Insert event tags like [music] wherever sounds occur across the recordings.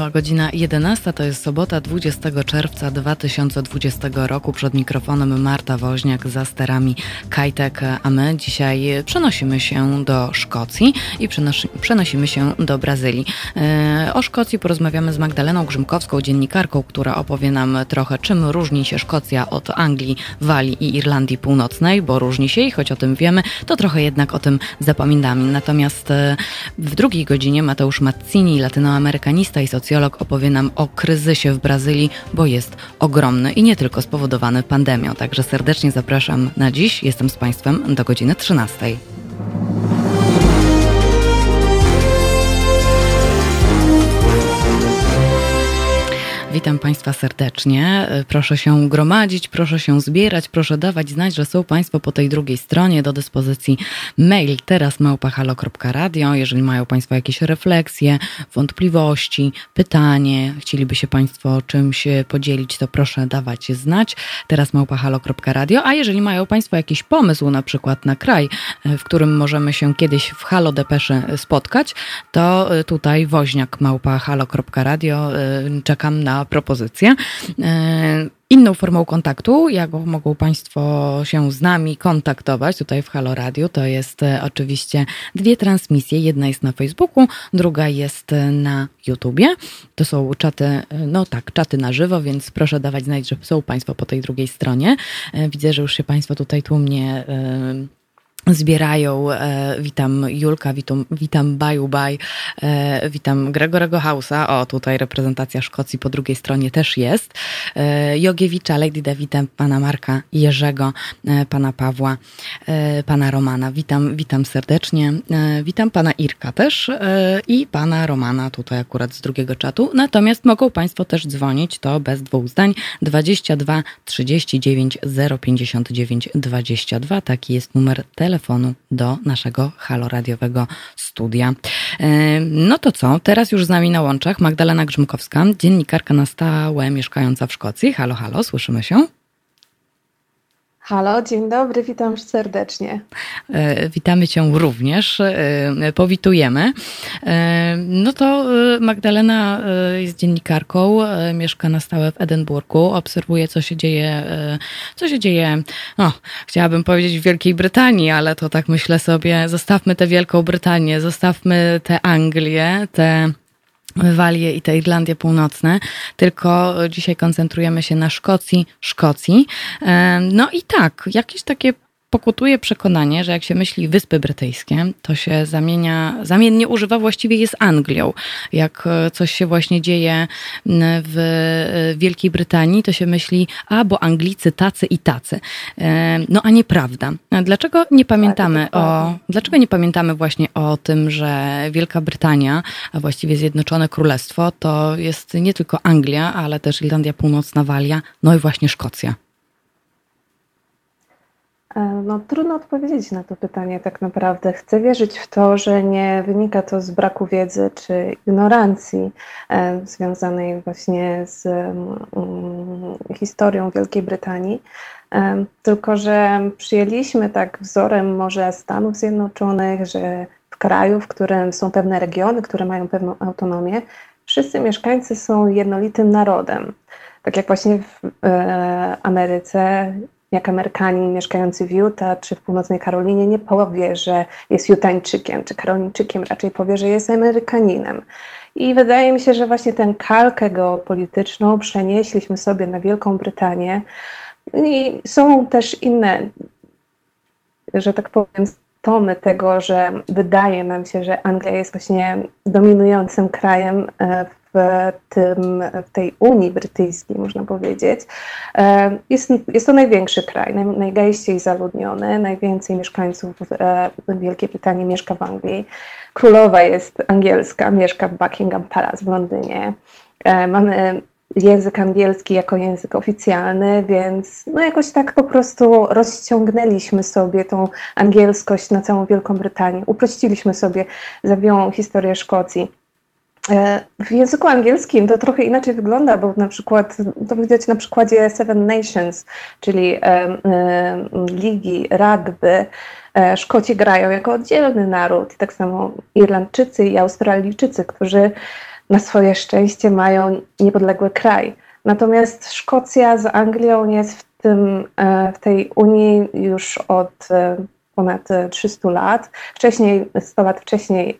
Minęła godzina 11, to jest sobota 20 czerwca 2020 roku. Przed mikrofonem Marta Woźniak, za sterami Kajtek, a my dzisiaj przenosimy się do Szkocji i przenosimy się do Brazylii. E, o Szkocji porozmawiamy z Magdaleną Grzymkowską, dziennikarką, która opowie nam trochę, czym różni się Szkocja od Anglii, Walii i Irlandii Północnej, bo różni się i choć o tym wiemy, to trochę jednak o tym zapominamy. Natomiast e, w drugiej godzinie Mateusz Mazzini, latynoamerykanista i socjolog opowie nam o kryzysie w Brazylii, bo jest ogromny i nie tylko spowodowany pandemią. Także serdecznie zapraszam na dziś. Jestem z Państwem do godziny 13. Witam Państwa serdecznie. Proszę się gromadzić, proszę się zbierać, proszę dawać znać, że są Państwo po tej drugiej stronie. Do dyspozycji mail teraz małpahalo.radio. Jeżeli mają Państwo jakieś refleksje, wątpliwości, pytanie, chcieliby się Państwo czymś podzielić, to proszę dawać znać. Teraz małpahalo.radio. A jeżeli mają Państwo jakiś pomysł na przykład na kraj, w którym możemy się kiedyś w Halo Depesze spotkać, to tutaj woźniak małpahalo.radio. Czekam na propozycję. E, inną formą kontaktu, jak mogą Państwo się z nami kontaktować tutaj w Halo Radio, to jest e, oczywiście dwie transmisje. Jedna jest na Facebooku, druga jest na YouTubie. To są czaty, e, no tak, czaty na żywo, więc proszę dawać znać, że są Państwo po tej drugiej stronie. Widzę, że już się Państwo tutaj tłumnie zbierają. E, witam Julka, witam, witam Baju Baj, e, witam Gregorego Hausa. O, tutaj reprezentacja Szkocji po drugiej stronie też jest. E, Jogiewicza, Lady witam pana Marka Jerzego, e, pana Pawła, e, pana Romana. Witam, witam serdecznie. E, witam pana Irka też i pana Romana tutaj akurat z drugiego czatu. Natomiast mogą państwo też dzwonić, to bez dwóch zdań, 22 39 059 22. Taki jest numer telefonu telefonu do naszego haloradiowego studia. E, no to co? Teraz już z nami na łączach Magdalena Grzymkowska, dziennikarka na stałe mieszkająca w Szkocji. Halo, halo, słyszymy się? Halo, dzień dobry, witam serdecznie. E, witamy Cię również, e, powitujemy. E, no to Magdalena jest dziennikarką, mieszka na stałe w Edynburgu, obserwuje, co się dzieje, co się dzieje, no, chciałabym powiedzieć w Wielkiej Brytanii, ale to tak myślę sobie, zostawmy tę Wielką Brytanię, zostawmy tę Anglię, te Walię i te Irlandie Północne, tylko dzisiaj koncentrujemy się na Szkocji, Szkocji. No i tak, jakieś takie pokutuje przekonanie, że jak się myśli Wyspy Brytyjskie, to się zamienia, zamiennie używa właściwie jest Anglią. Jak e, coś się właśnie dzieje w e, Wielkiej Brytanii, to się myśli, a bo Anglicy tacy i tacy. E, no a nieprawda. Dlaczego nie pamiętamy o, dlaczego nie pamiętamy właśnie o tym, że Wielka Brytania, a właściwie Zjednoczone Królestwo, to jest nie tylko Anglia, ale też Irlandia Północna, Walia, no i właśnie Szkocja. E, no, trudno odpowiedzieć na to pytanie tak naprawdę. Chcę wierzyć w to, że nie wynika to z braku wiedzy czy ignorancji e, związanej właśnie z mm, historią Wielkiej Brytanii, e, tylko że przyjęliśmy tak wzorem może Stanów Zjednoczonych, że w kraju, w którym są pewne regiony, które mają pewną autonomię, wszyscy mieszkańcy są jednolitym narodem. Tak jak właśnie w Ameryce jak Amerykanin mieszkający w Utah czy w północnej Karolinie nie powie, że jest Jutańczykiem czy Karolińczykiem, raczej powie, że jest Amerykaninem. I wydaje mi się, że właśnie tę kalkę geopolityczną przenieśliśmy sobie na Wielką Brytanię. I są też inne, że tak powiem, tomy tego, że wydaje nam się, że Anglia jest właśnie dominującym krajem e, w, tym, w tej Unii Brytyjskiej, można powiedzieć. E, jest, jest to największy kraj, naj, najgęściej zaludniony, najwięcej mieszkańców e, w Wielkiej Brytanii mieszka w Anglii. Królowa jest angielska, mieszka w Buckingham Palace w Londynie. E, mamy język angielski jako język oficjalny, więc no jakoś tak po prostu rozciągnęliśmy sobie tą angielskość na całą Wielką Brytanię. Uprościliśmy sobie zawiłą historię Szkocji. E, w języku angielskim to trochę inaczej wygląda, bo na przykład to widać na przykładzie Seven Nations, czyli e, e, ligi rugby. E, Szkoci grają jako oddzielny naród, i tak samo Irlandczycy i Australijczycy, którzy na swoje szczęście mają niepodległy kraj. Natomiast Szkocja z Anglią jest w, tym, w tej Unii już od ponad 300 lat. Wcześniej, 100 lat wcześniej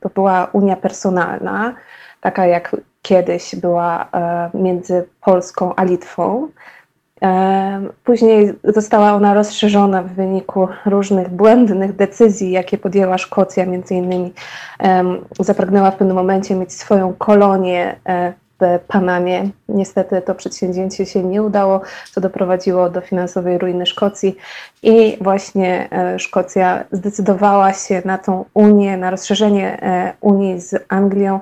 to była Unia Personalna, taka jak kiedyś była między Polską a Litwą. Później została ona rozszerzona w wyniku różnych błędnych decyzji, jakie podjęła Szkocja, między innymi zapragnęła w pewnym momencie mieć swoją kolonię e, Panamie. Niestety to przedsięwzięcie się nie udało, co doprowadziło do finansowej ruiny Szkocji i właśnie e, Szkocja zdecydowała się na tą Unię, na rozszerzenie e, Unii z Anglią,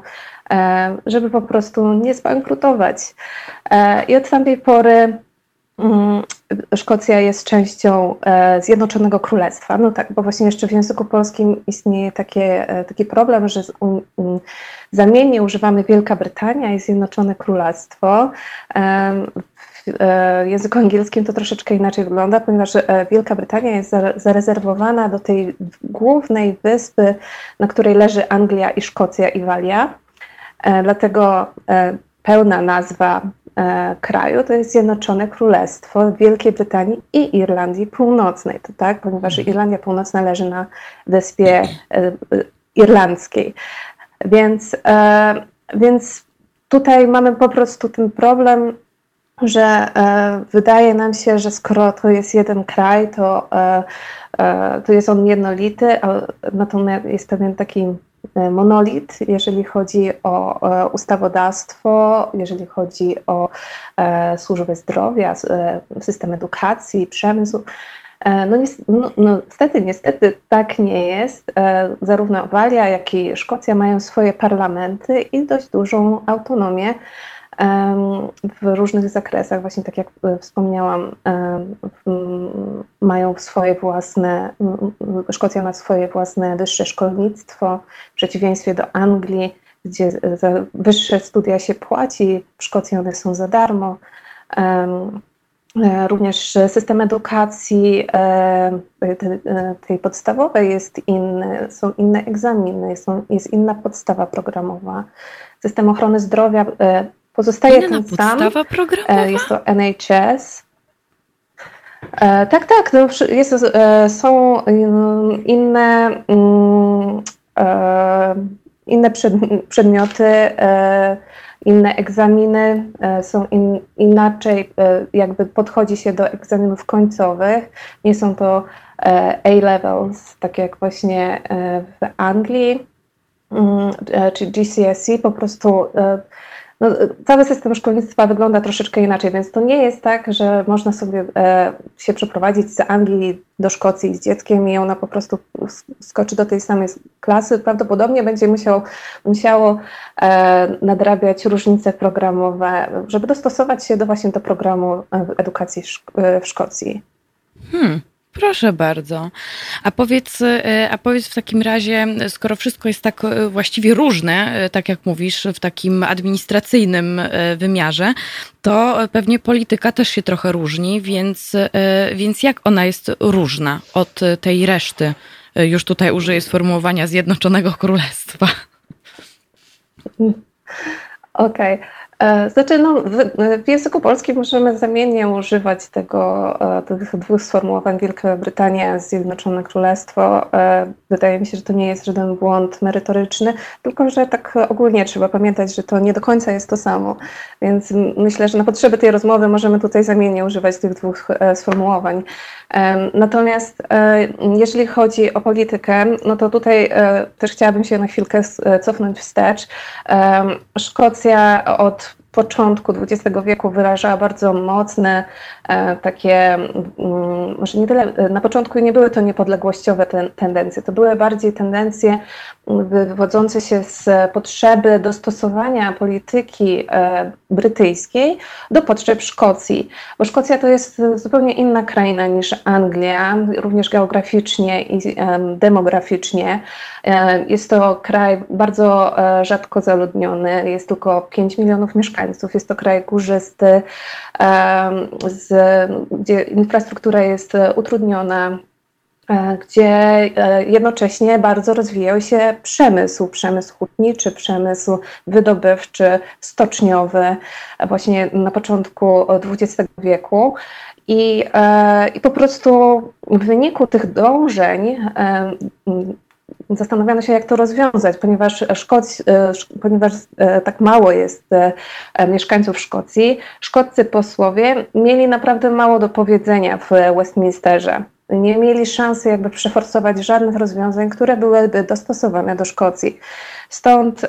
żeby po prostu nie zbankrutować. I od tamtej pory Szkocja jest częścią e, Zjednoczonego Królestwa. No tak, bo właśnie jeszcze w języku polskim istnieje takie, e, taki problem, że zamiennie używamy Wielka Brytania i Zjednoczone Królestwo. W e, języku angielskim to troszeczkę inaczej wygląda, ponieważ Wielka Brytania jest zarezerwowana do tej głównej wyspy, na której leży Anglia i Szkocja i Walia. Dlatego pełna nazwa kraju to jest Zjednoczone Królestwo Wielkiej Brytanii i Irlandii Północnej, to tak, ponieważ mhm. Irlandia Północna leży na wyspie e, irlandzkiej. Więc, e, więc tutaj mamy po prostu ten problem, że wydaje nam się, że skoro to jest jeden kraj, to, to jest on jednolity, natomiast jest pewien taki E, monolit, jeżeli chodzi o e, ustawodawstwo, jeżeli chodzi o e, służbę zdrowia, system edukacji, przemysł. No, no, no, niestety, niestety tak nie jest. Zarówno Walia, jak i Szkocja mają swoje parlamenty i dość dużą autonomię w różnych zakresach, właśnie tak jak e, wspomniałam, mają swoje własne, Szkocja ma swoje własne wyższe szkolnictwo, w przeciwieństwie do Anglii, gdzie za wyższe studia się płaci, w Szkocji one są za darmo. E, również system edukacji e, tej podstawowej jest inny, są inne egzaminy, jest inna podstawa programowa. System ochrony zdrowia Pozostaje Inna ten podstawa sam. programowa? Jest to NHS. E, tak, tak. No, jest, e, są inne, mm, e, inne przedmioty, inne egzaminy, są in, inaczej, jakby podchodzi się do egzaminów końcowych. Nie są to A-levels, tak jak właśnie w Anglii, mm, czy GCSE, po prostu no, cały system szkolnictwa wygląda troszeczkę inaczej, więc to nie jest tak, że można sobie e, się przeprowadzić z Anglii do Szkocji z dzieckiem i ona po prostu skoczy do tej samej klasy. Prawdopodobnie będzie musiał, musiało e, nadrabiać różnice programowe, żeby dostosować się do właśnie do programu e, edukacji w Szkocji. Hmm. Proszę bardzo. A powiedz, e, a powiedz w takim razie, skoro wszystko jest tak e, właściwie różne, e, tak jak mówisz, w takim administracyjnym wymiarze, to pewnie polityka też się trochę różni, więc, więc jak ona jest różna od tej reszty? Już tutaj użyję sformułowania Zjednoczonego Królestwa. [laughs] Okej. Okay. E, znaczy, no, w, w, języku polskim możemy zamiennie używać tego, e, tych dwóch sformułowań Wielka Brytania, Zjednoczone Królestwo. E, wydaje mi się, że to nie jest żaden błąd merytoryczny, tylko że tak ogólnie trzeba pamiętać, że to nie do końca jest to samo. Więc myślę, że na potrzeby tej rozmowy możemy tutaj zamiennie używać tych dwóch sformułowań. Natomiast jeżeli chodzi o politykę, no to tutaj też chciałabym się na chwilkę cofnąć wstecz. Szkocja od początku XX wieku wyrażała bardzo mocne takie, mm, może nie tyle, e, na początku nie były to niepodległościowe ten, tendencje, to były bardziej tendencje mm, wywodzące się z potrzeby dostosowania polityki e, brytyjskiej do potrzeb Szkocji, bo Szkocja to jest zupełnie inna kraina niż Anglia, również geograficznie i demograficznie. Jest to kraj bardzo rzadko zaludniony, jest tylko 5 milionów mieszkańców. Jest to kraj górzysty, z, gdzie infrastruktura jest utrudniona, gdzie jednocześnie bardzo rozwijał się przemysł, przemysł hutniczy, przemysł wydobywczy, stoczniowy, właśnie na początku XX wieku. I, I po prostu w wyniku tych dążeń zastanawiano się, jak to rozwiązać, ponieważ, Szkoc, e, ponieważ e, tak mało jest e, mieszkańców Szkocji, szkoccy posłowie mieli naprawdę mało do powiedzenia w Westminsterze. Nie mieli szansy jakby przeforsować żadnych rozwiązań, które byłyby dostosowane do Szkocji. Stąd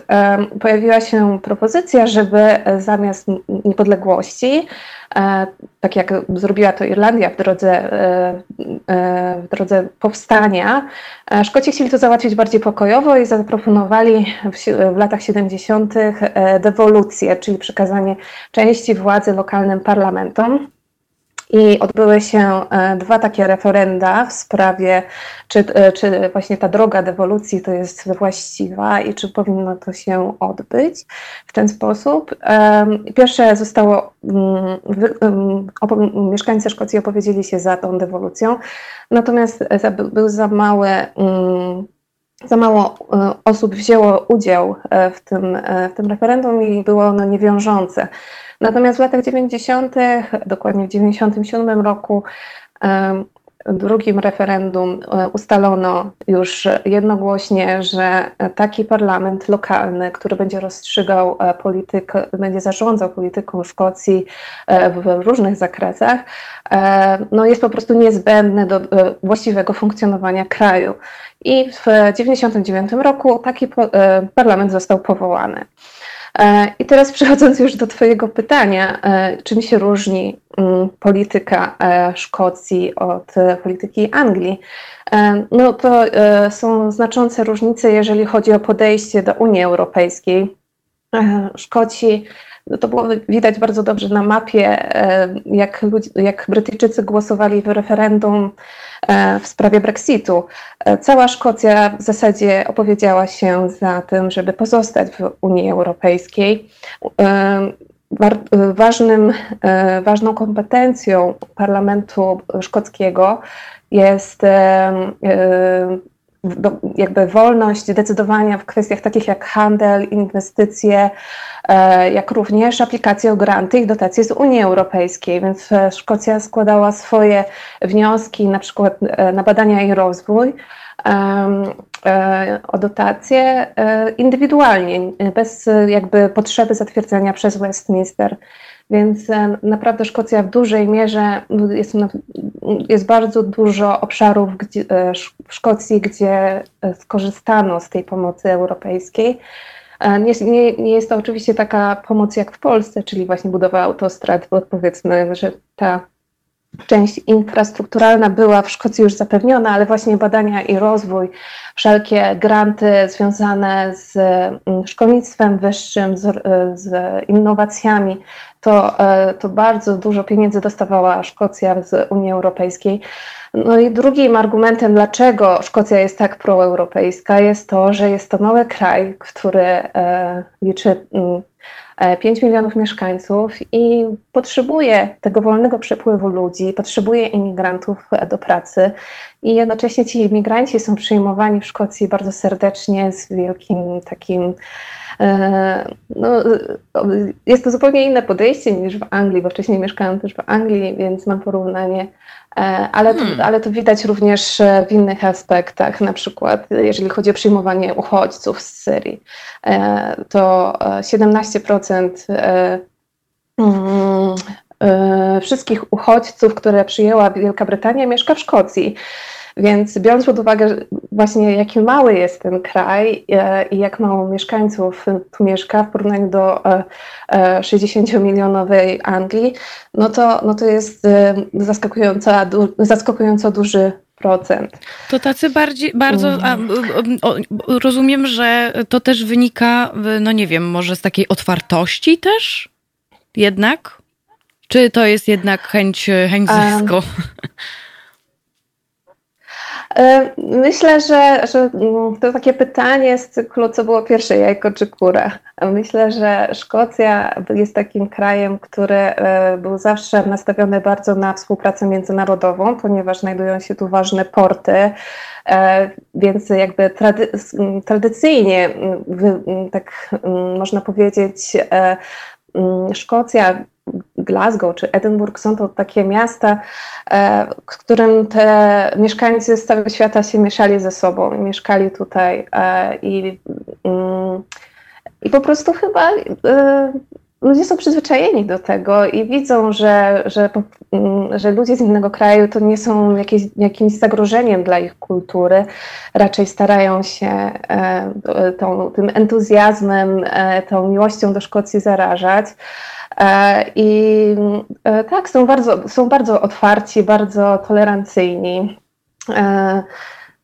pojawiła się propozycja, żeby zamiast niepodległości, e, tak jak zrobiła to Irlandia w drodze, e, e, w drodze powstania, Szkoci chcieli to załatwić bardziej pokojowo i zaproponowali w, w latach 70. dewolucję, czyli przekazanie części władzy lokalnym parlamentom. I odbyły się e, dwa takie referenda w sprawie, czy, e, czy właśnie ta droga dewolucji to jest właściwa i czy powinno to się odbyć w ten sposób. Pierwsze zostało, mm, mm, mieszkańcy Szkocji opowiedzieli się za tą dewolucją, natomiast był za mały mm, za mało e, osób wzięło udział w tym, w tym referendum i było ono niewiążące. Natomiast w latach 90., dokładnie w 97 roku, drugim referendum e, ustalono już jednogłośnie, że taki parlament lokalny, który będzie rozstrzygał e, politykę, będzie zarządzał polityką Szkocji e, w różnych zakresach, no jest po prostu niezbędny do właściwego funkcjonowania kraju. I w 1999 roku taki parlament został powołany. E, I teraz przechodząc już do Twojego pytania, e, czym się różni mm, polityka e, Szkocji od polityki Anglii? No to są znaczące różnice, jeżeli chodzi o podejście do Unii Europejskiej. Szkoci no to było widać bardzo dobrze na mapie, jak, ludzi, jak Brytyjczycy głosowali w referendum E, w sprawie Brexitu. E, cała Szkocja w zasadzie opowiedziała się za tym, żeby pozostać w Unii Europejskiej. E, ważnym, ważną kompetencją parlamentu szkockiego jest jakby wolność decydowania w kwestiach takich jak handel, inwestycje, e, jak również aplikacje o granty i dotacje z Unii Europejskiej. Więc e, Szkocja składała swoje wnioski na przykład e, na badania i rozwój o dotacje indywidualnie, bez jakby potrzeby zatwierdzenia przez Westminster. Więc e, naprawdę Szkocja w dużej mierze jest, jest bardzo dużo obszarów gdzie, e, w Szkocji, gdzie e, skorzystano z tej pomocy europejskiej. Nie, nie, nie, jest to oczywiście taka pomoc jak w Polsce, czyli właśnie budowa autostrad, bo powiedzmy, że ta część infrastrukturalna była w Szkocji już zapewniona, ale właśnie badania i rozwój, wszelkie granty związane z mm, szkolnictwem wyższym, z, z innowacjami, to, e, to bardzo dużo pieniędzy dostawała Szkocja z Unii Europejskiej. No i drugim argumentem, dlaczego Szkocja jest tak proeuropejska, jest to, że jest to mały kraj, który e, liczy 5 mm, e, milionów mieszkańców i potrzebuje tego wolnego przepływu ludzi, potrzebuje imigrantów do pracy i jednocześnie ci imigranci są przyjmowani w Szkocji bardzo serdecznie, z wielkim takim E, no, jest to zupełnie inne podejście niż w Anglii, bo wcześniej mieszkałam też w Anglii, więc mam porównanie. E, ale to, hmm. ale to widać również w innych aspektach, na przykład jeżeli chodzi o przyjmowanie uchodźców z Syrii, e, to 17% mm, wszystkich uchodźców, które przyjęła Wielka Brytania, mieszka w Szkocji. Więc biorąc pod uwagę właśnie jaki mały jest ten kraj e, i jak mało mieszkańców tu mieszka w porównaniu do 60-milionowej e, Anglii, no to, no to jest e, zaskakująco, zaskakująco duży procent. To tacy bardziej, bardzo, a, mhm. o, rozumiem, że to też wynika, no nie wiem, może z takiej otwartości też jednak? Czy to jest jednak chęć, chęć zysku? Um, E, myślę, że, że mm, to takie pytanie z cyklu, co było pierwsze, jajko czy kura. Myślę, że Szkocja jest takim krajem, który e, był zawsze nastawiony bardzo na współpracę międzynarodową, ponieważ znajdują się tu ważne porty, e, więc jakby trady tradycyjnie, tak można powiedzieć, Szkocja Glasgow czy Edynburg są to takie miasta, e, w którym te mieszkańcy z całego świata się mieszali ze sobą, mieszkali tutaj e, i, mm, i po prostu chyba e, ludzie są przyzwyczajeni do tego i widzą, że, że, mm, że ludzie z innego kraju to nie są jakieś, jakimś zagrożeniem dla ich kultury, raczej starają się tą, tym entuzjazmem, tą miłością do Szkocji zarażać. E, I e, tak, są bardzo, są bardzo otwarci, bardzo tolerancyjni. E,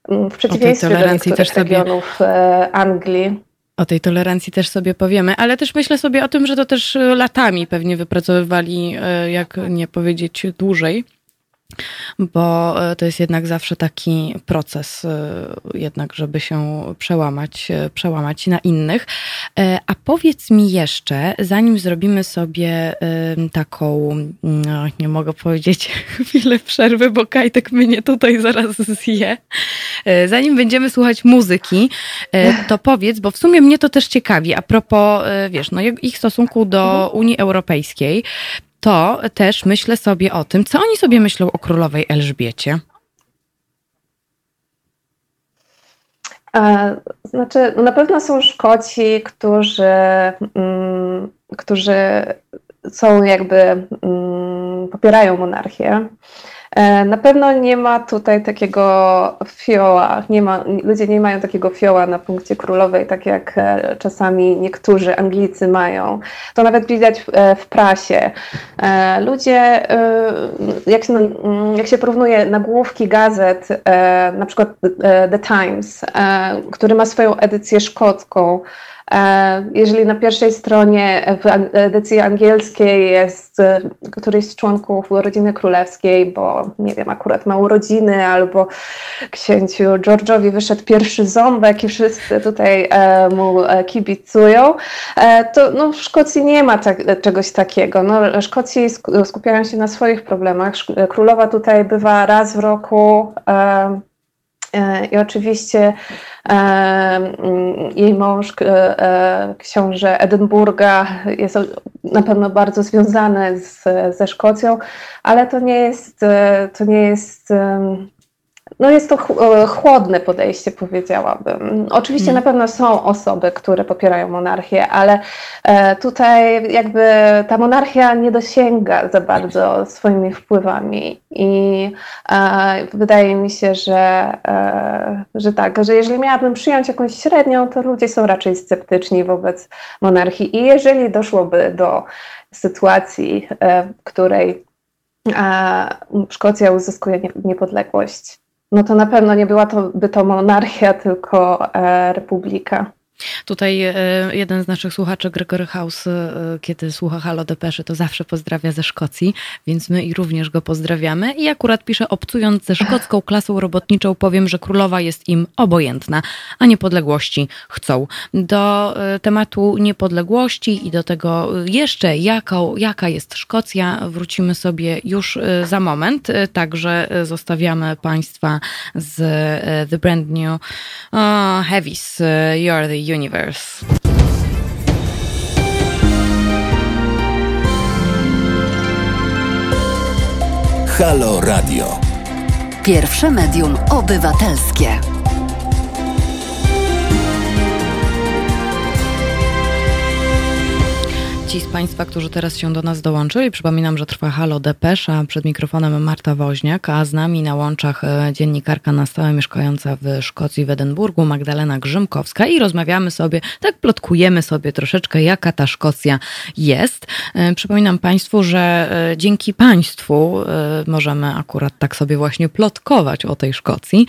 w przeciwieństwie do niektórych regionów sobie... Anglii. O tej tolerancji też sobie powiemy, ale też myślę sobie o tym, że to też latami pewnie wypracowywali, jak nie powiedzieć dłużej bo e, to jest jednak zawsze taki proces, e, jednak, żeby się przełamać, e, przełamać na innych. A powiedz mi jeszcze, zanim zrobimy sobie taką, no, nie mogę powiedzieć [laughs] chwilę przerwy, bo Kajtek mnie tutaj zaraz zje. Zanim będziemy słuchać muzyki, to powiedz, bo w sumie mnie to też ciekawi, a propos, wiesz, no ich stosunku do Unii Europejskiej to też myślę sobie o tym, co oni sobie myślą o królowej Elżbiecie. Znaczy, na pewno są Szkoci, którzy, mm, którzy są jakby, mm, popierają monarchię. E, na pewno nie ma tutaj takiego fioła, nie ma, ludzie nie mają takiego fioła na punkcie królowej, tak jak e, czasami niektórzy Anglicy mają. To nawet widać w, e, prasie. Ludzie, jak się, jak się porównuje nagłówki gazet, na przykład The Times, który ma swoją edycję szkocką, jeżeli na pierwszej stronie w edycji angielskiej jest e, któryś z członków rodziny królewskiej, bo nie wiem, akurat ma urodziny, albo księciu George'owi wyszedł pierwszy ząbek i wszyscy tutaj e, mu kibicują, to no, w Szkocji nie ma tak, czegoś takiego. No, Szkocji skupiają się na swoich problemach. Królowa tutaj bywa raz w roku i oczywiście jej mąż, e, e, książę Edynburga, jest na pewno bardzo związany z, ze Szkocją, ale to nie jest, e, to nie jest no jest to e, chłodne podejście, powiedziałabym. Oczywiście hmm. na pewno są osoby, które popierają monarchię, ale e, tutaj jakby ta monarchia nie dosięga za bardzo swoimi wpływami i e, wydaje mi się, że, że tak, że jeżeli miałabym przyjąć jakąś średnią, to ludzie są raczej sceptyczni wobec monarchii i jeżeli doszłoby do sytuacji, w której Szkocja uzyskuje niepodległość, no to na pewno nie była to, by to monarchia, tylko e, republika. Tutaj e, jeden z naszych słuchaczy, Gregory House, e, kiedy słucha Halo Depeszy, to zawsze pozdrawia ze Szkocji, więc my i również go pozdrawiamy. I akurat pisze, obcując ze szkocką klasą robotniczą, powiem, że królowa jest im obojętna, a niepodległości chcą. Do e, tematu niepodległości i do tego jeszcze, jaką, jaka jest Szkocja, wrócimy sobie już za moment. Także zostawiamy Państwa z The Brand New uh, Heavies, You're the universe. Halo Radio. Pierwsze medium obywatelskie. Ci z Państwa, którzy teraz się do nas dołączyli, przypominam, że trwa Halo Depesza, przed mikrofonem Marta Woźniak, a z nami na łączach e, dziennikarka na stałe mieszkająca w Szkocji, w Edynburgu, Magdalena Grzymkowska. I rozmawiamy sobie, tak plotkujemy sobie troszeczkę, jaka ta Szkocja jest. E, przypominam Państwu, że e, dzięki Państwu możemy akurat tak sobie właśnie plotkować o tej Szkocji,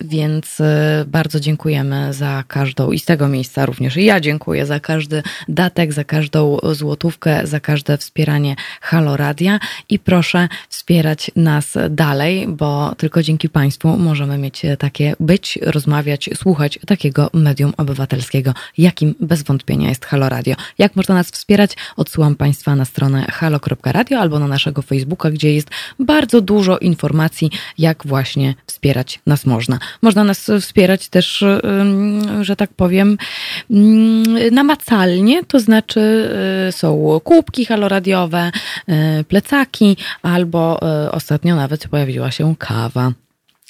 więc bardzo dziękujemy za każdą i z tego miejsca również ja dziękuję za każdy datek, za każdą złotówkę, za każde wspieranie Halo Radia i proszę wspierać nas dalej, bo tylko dzięki Państwu możemy mieć takie być, rozmawiać, słuchać takiego medium obywatelskiego, jakim bez wątpienia jest Halo Radio. Jak można nas wspierać? Odsyłam Państwa na stronę halo.radio albo na naszego Facebooka, gdzie jest bardzo dużo informacji, jak właśnie wspierać nas można. Można nas wspierać też, że tak powiem, namacalnie, to znaczy są kubki haloradiowe, y, plecaki, albo y, ostatnio nawet pojawiła się kawa.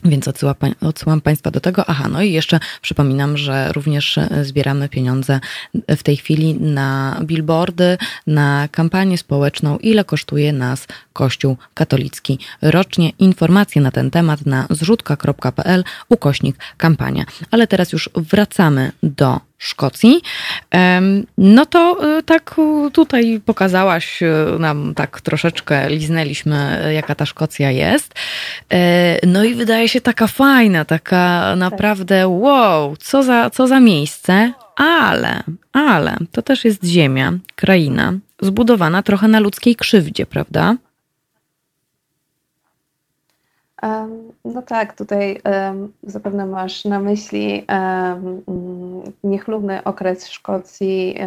Więc odsyła, odsyłam Państwa do tego. Aha, no i jeszcze przypominam, że również zbieramy pieniądze w tej chwili na billboardy, na kampanię społeczną, ile kosztuje nas Kościół katolicki rocznie. Informacje na ten temat na zrzutka.pl ukośnik kampania. Ale teraz już wracamy do Szkocji. No to y, tak tutaj pokazałaś y, nam tak troszeczkę, liznęliśmy jaka ta Szkocja jest. E, no i wydaje się taka fajna, taka naprawdę wow, co za, co za miejsce, ale, ale to też jest ziemia, kraina zbudowana trochę na ludzkiej krzywdzie, prawda? No tak, tutaj zapewne masz na myśli mm, niechlubny okres Szkocji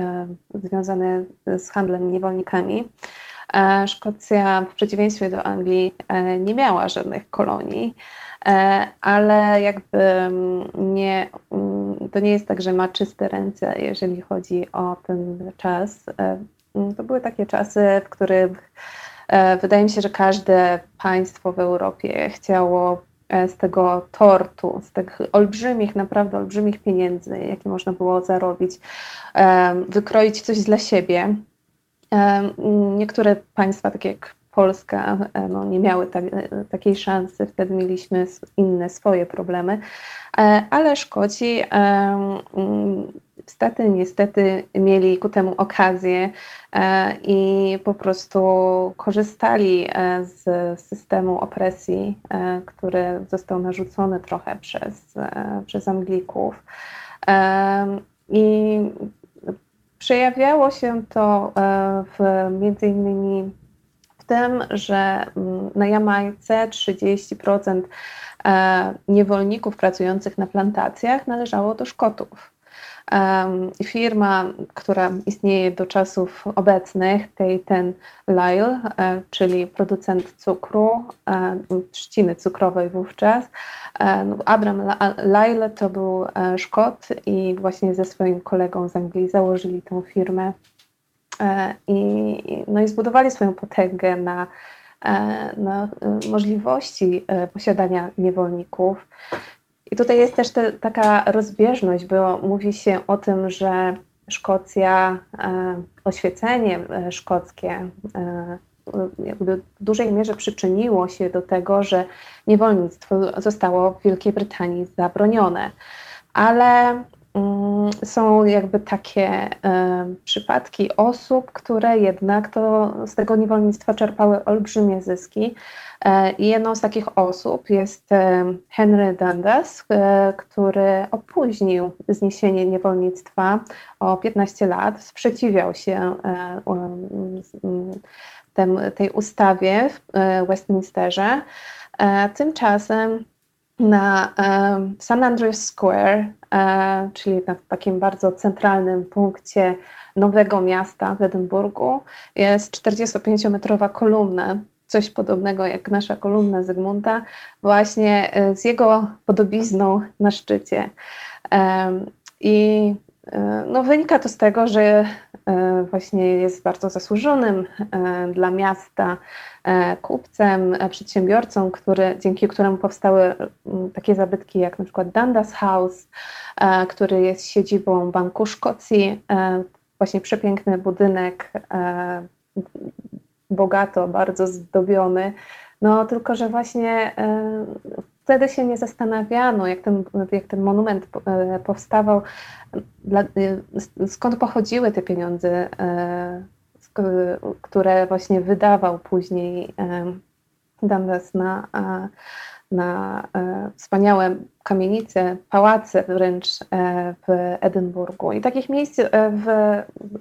związany z handlem niewolnikami. E, Szkocja w przeciwieństwie do Anglii e, nie miała żadnych kolonii, e, ale jakby mm, nie, mm, to nie jest tak, że ma czyste ręce, jeżeli chodzi o ten czas. To były takie czasy, w których wydaje mi się, że każde państwo w Europie chciało e, z tego tortu, z tych olbrzymich, naprawdę olbrzymich pieniędzy, jakie można było zarobić, e, wykroić coś dla siebie. Niektóre państwa, takie jak Polska, no, nie miały ta, takiej szansy, wtedy mieliśmy inne swoje problemy, ale Szkoci stety, niestety mieli ku temu okazję e, i po prostu korzystali e, z systemu opresji, e, który został narzucony trochę przez, przez Anglików. I przejawiało się to w, między innymi tym, że mm, na Jamajce 30% niewolników pracujących na plantacjach należało do Szkotów. Firma, która istnieje do czasów obecnych, ten Lyle, e, czyli producent cukru, e, trzciny cukrowej wówczas. E, no, Abraham Lyle to był Szkot i właśnie ze swoim kolegą z Anglii założyli tę firmę i, no i zbudowali swoją potęgę na, na możliwości posiadania niewolników. I tutaj jest też te, taka rozbieżność, bo mówi się o tym, że Szkocja, e, oświecenie e, szkockie e, w dużej mierze przyczyniło się do tego, że niewolnictwo zostało w Wielkiej Brytanii zabronione. Ale są jakby takie przypadki osób, które jednak to, z tego niewolnictwa czerpały olbrzymie zyski. E, I jedną z takich osób jest e, Henry Dundas, e, który opóźnił zniesienie niewolnictwa o 15 lat, sprzeciwiał się tej ustawie w Westminsterze. Tymczasem na St. Andrews Square, czyli na takim bardzo centralnym punkcie nowego miasta w Edynburgu, jest 45-metrowa kolumna coś podobnego jak nasza kolumna Zygmunta, właśnie e, z jego podobizną na szczycie. I e, no, wynika to z tego, że e, właśnie jest bardzo zasłużonym dla miasta kupcem, przedsiębiorcą, który, dzięki któremu powstały takie zabytki jak na przykład Dundas House, który jest siedzibą Banku Szkocji, właśnie przepiękny budynek bogato, bardzo zdobiony. No tylko, że właśnie e, wtedy się nie zastanawiano, jak ten, jak ten monument e, powstawał, e, skąd pochodziły te pieniądze, które właśnie wydawał później Dundas na, na wspaniałe kamienice, pałace wręcz w Edynburgu. I takich miejsc w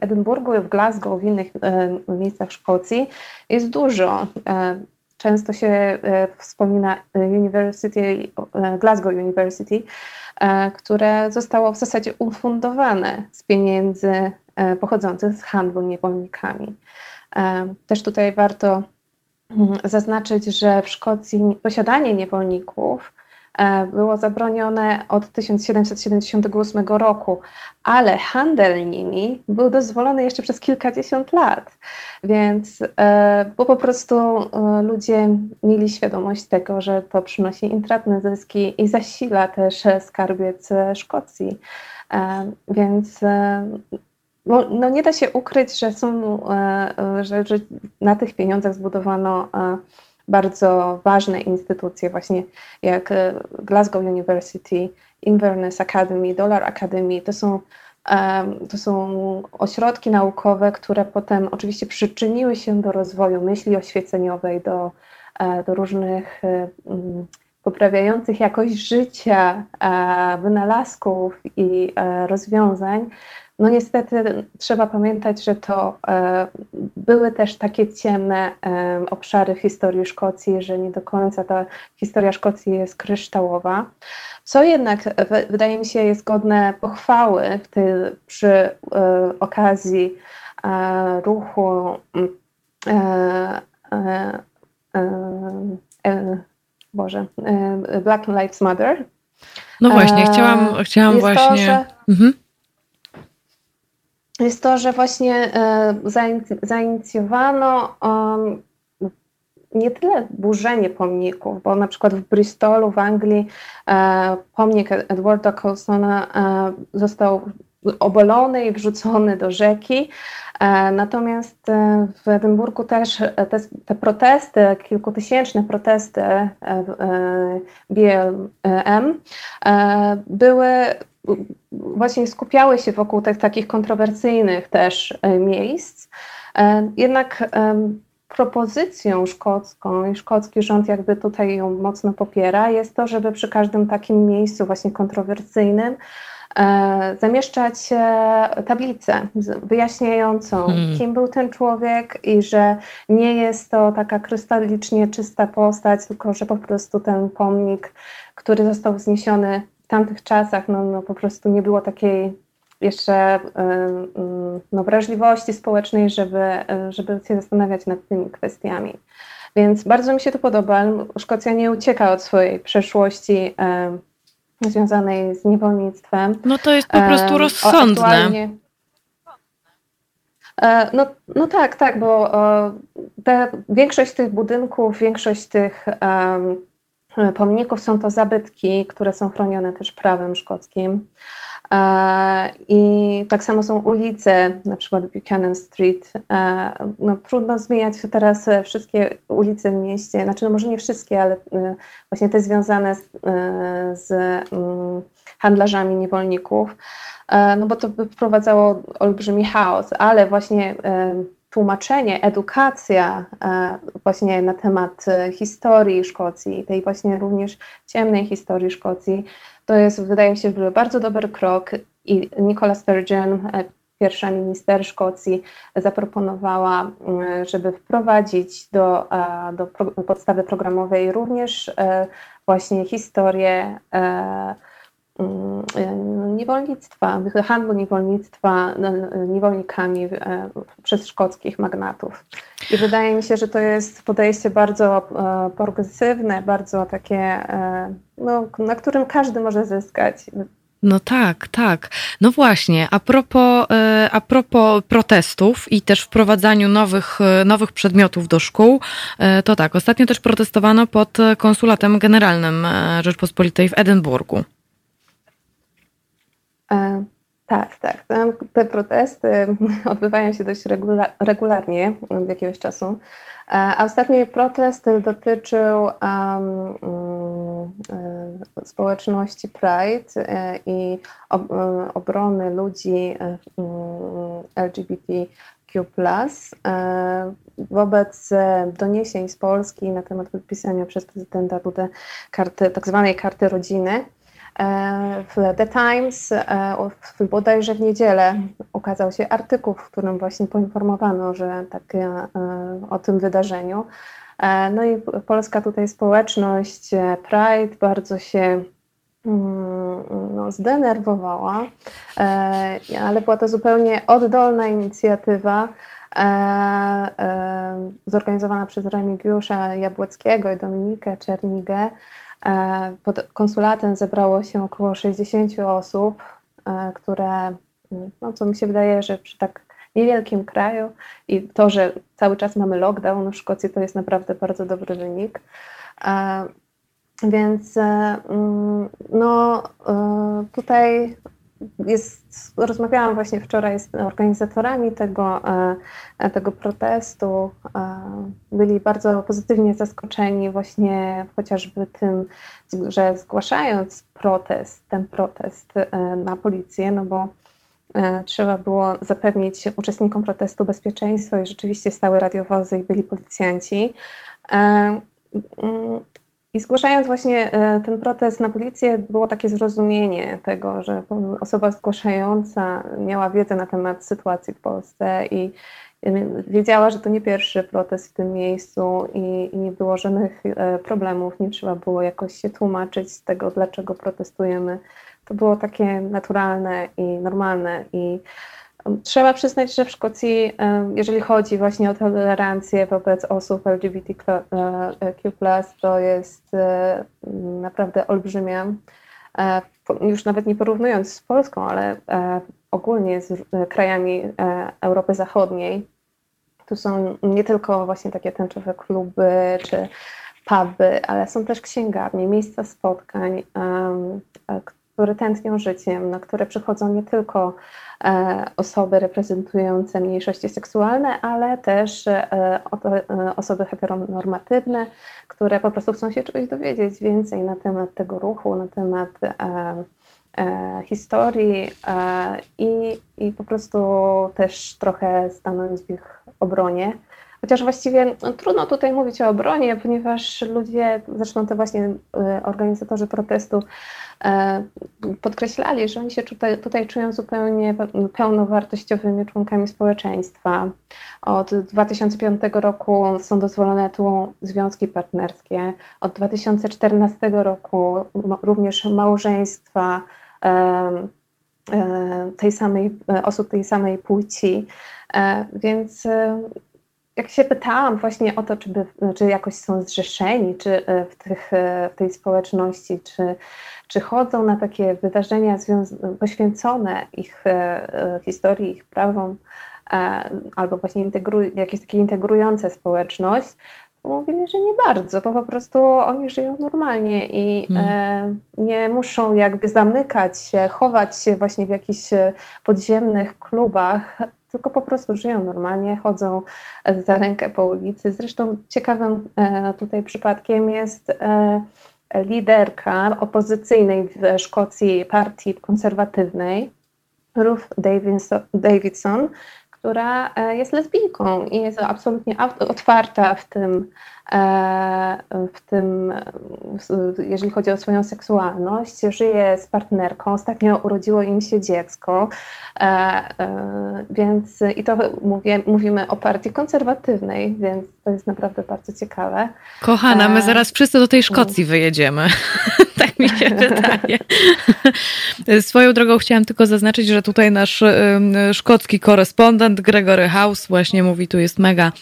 Edynburgu, w Glasgow, w innych miejscach Szkocji jest dużo. Często się wspomina University, Glasgow University, które zostało w zasadzie ufundowane z pieniędzy pochodzących z handlu niewolnikami. Też tutaj warto mm, zaznaczyć, że w Szkocji posiadanie niewolników e, było zabronione od 1778 roku, ale handel nimi był dozwolony jeszcze przez kilkadziesiąt lat. Więc e, bo po prostu e, ludzie mieli świadomość tego, że to przynosi intratne zyski i zasila też skarbiec Szkocji. Więc no, no nie da się ukryć, że są, e, e, że, że na tych pieniądzach zbudowano e, bardzo ważne instytucje, właśnie jak Glasgow University, Inverness Academy, Dollar Academy. To są, to są ośrodki naukowe, które potem oczywiście przyczyniły się do rozwoju myśli oświeceniowej, do, do różnych poprawiających jakość życia, wynalazków i rozwiązań. No niestety trzeba pamiętać, że to e, były też takie ciemne e, obszary w historii Szkocji, że nie do końca ta historia Szkocji jest kryształowa. Co jednak wydaje mi się jest godne pochwały w tej, przy e, okazji ruchu Boże, Black Lives Matter. No właśnie, chciałam, chciałam właśnie. To, że, mhm jest to, że właśnie e, zainicjowano nie tyle burzenie pomników, bo na przykład w Bristolu, w Anglii, e, pomnik Edwarda Colsona e, został obolony i wrzucony do rzeki. Natomiast w Edynburgu też te, te protesty, kilkutysięczne protesty BLM były właśnie skupiały się wokół tych takich kontrowersyjnych też e, miejsc. E, jednak propozycją szkocką i szkocki rząd jakby tutaj ją mocno popiera, jest to, żeby przy każdym takim miejscu właśnie kontrowersyjnym e, zamieszczać tablicę wyjaśniającą, hmm. kim był ten człowiek i że nie jest to taka krystalicznie czysta postać, tylko że po prostu ten pomnik, który został wzniesiony w tamtych czasach no, no po prostu nie było takiej jeszcze no, wrażliwości społecznej, żeby, żeby się zastanawiać nad tymi kwestiami. Więc bardzo mi się to podoba. Szkocja nie ucieka od swojej przeszłości związanej z niewolnictwem. No to jest po prostu rozsądne. E, no, no tak, tak, bo te, większość tych budynków, większość tych um, pomników są to zabytki, które są chronione też prawem szkockim. E, I tak samo są ulice, na przykład Buchanan Street. E, no, trudno zmieniać teraz wszystkie ulice w mieście, znaczy no może nie wszystkie, ale e, właśnie te związane z, z mm, handlarzami niewolników, no bo to by wprowadzało olbrzymi chaos, ale właśnie tłumaczenie, edukacja e, właśnie na temat e, historii Szkocji, tej właśnie również ciemnej historii Szkocji, to jest, wydaje mi się, bardzo dobry krok i Nicola Sturgeon, e, pierwsza minister Szkocji, zaproponowała, żeby wprowadzić do, do podstawy programowej również właśnie historię Mm, niewolnictwa, handlu niewolnictwa niewolnikami e, przez szkockich magnatów. I wydaje mi się, że to jest podejście bardzo e, progresywne, bardzo takie, e, no, na którym każdy może zyskać. No tak, tak. No właśnie, a propos, a propos protestów i też wprowadzaniu nowych, nowych przedmiotów do szkół, to tak, ostatnio też protestowano pod konsulatem generalnym Rzeczpospolitej w Edynburgu. E, tak, tak. Te protesty [laughs] odbywają się dość regularnie od jakiegoś czasu. E, a ostatni protest dotyczył um, społeczności Pride i obrony ludzi LGBT Wobec doniesień z Polski na temat podpisania przez prezydenta Dudę karty, tak zwanej karty rodziny, w The Times bodajże w niedzielę ukazał się artykuł, w którym właśnie poinformowano, że tak, o tym wydarzeniu. No i polska tutaj społeczność Pride bardzo się mm, no, zdenerwowała, ale była to zupełnie oddolna inicjatywa zorganizowana przez Remigiusza Jabłeckiego i Dominikę Czernigę, E, pod konsulatem zebrało się około 60 osób, e, które, no co mi się wydaje, że przy tak niewielkim kraju i to, że cały czas mamy lockdown w Szkocji, to jest naprawdę bardzo dobry wynik. E, więc mm, no, tutaj jest, rozmawiałam właśnie wczoraj z organizatorami tego, e, tego protestu. E, byli bardzo pozytywnie zaskoczeni właśnie chociażby tym, że zgłaszając protest, ten protest e, na policję, no bo trzeba było zapewnić uczestnikom protestu bezpieczeństwo i rzeczywiście stały radiowozy i byli policjanci. I zgłaszając właśnie e, ten protest na policję, było takie zrozumienie tego, że osoba zgłaszająca miała wiedzę na temat sytuacji w Polsce i wiedziała, że to nie pierwszy protest w tym miejscu i, nie było żadnych e, problemów, nie trzeba było jakoś się tłumaczyć z tego, dlaczego protestujemy. To było takie naturalne i normalne i Trzeba przyznać, że w Szkocji, jeżeli chodzi właśnie o tolerancję wobec osób LGBTQ, to jest e, naprawdę olbrzymia. E, już nawet nie porównując z Polską, ale e, ogólnie z krajami Europy Zachodniej, tu są nie tylko właśnie takie tęczowe kluby czy puby, ale są też księgarnie, miejsca spotkań, które tętnią życiem, na które przychodzą nie tylko e, osoby reprezentujące mniejszości seksualne, ale też e, e, osoby heteronormatywne, które po prostu chcą się czegoś dowiedzieć więcej na temat tego ruchu, na temat historii i, i po prostu też trochę stanąć w ich obronie. Chociaż właściwie no, trudno tutaj mówić o obronie, ponieważ ludzie, zresztą to właśnie organizatorzy protestu, E, podkreślali, że oni się tutaj, tutaj czują zupełnie pełnowartościowymi członkami społeczeństwa. Od 2005 roku są dozwolone tu związki partnerskie. Od 2014 roku również małżeństwa e, e, tej samej, osób tej samej płci. Więc jak się pytałam właśnie o to, czy, by, czy jakoś są zrzeszeni czy w, tych, w tej społeczności, czy czy chodzą na takie wydarzenia poświęcone ich e, e, historii, ich prawom, e, albo właśnie integru- jakieś takie integrujące społeczność, mówili, że nie bardzo, bo po prostu oni żyją normalnie i hmm. nie muszą jakby zamykać się, chować się właśnie w jakichś podziemnych klubach, tylko po prostu żyją normalnie, chodzą za rękę po ulicy. Zresztą ciekawym tutaj przypadkiem jest liderka opozycyjnej w Szkocji partii konserwatywnej, Ruth Davidson, która e, jest lesbijką i jest absolutnie otwarta w tym, e, w tym, jeżeli chodzi o swoją seksualność. Żyje z partnerką, ostatnio urodziło im się dziecko, e, więc i to mówię, mówimy o partii konserwatywnej, więc to jest naprawdę bardzo ciekawe. Kochana, my zaraz wszyscy do tej Szkocji wyjedziemy. [laughs] [laughs] mi się wydaje. Swoją drogą chciałam tylko zaznaczyć, że tutaj nasz szkocki korespondent Gregory House właśnie mówi, tu jest mega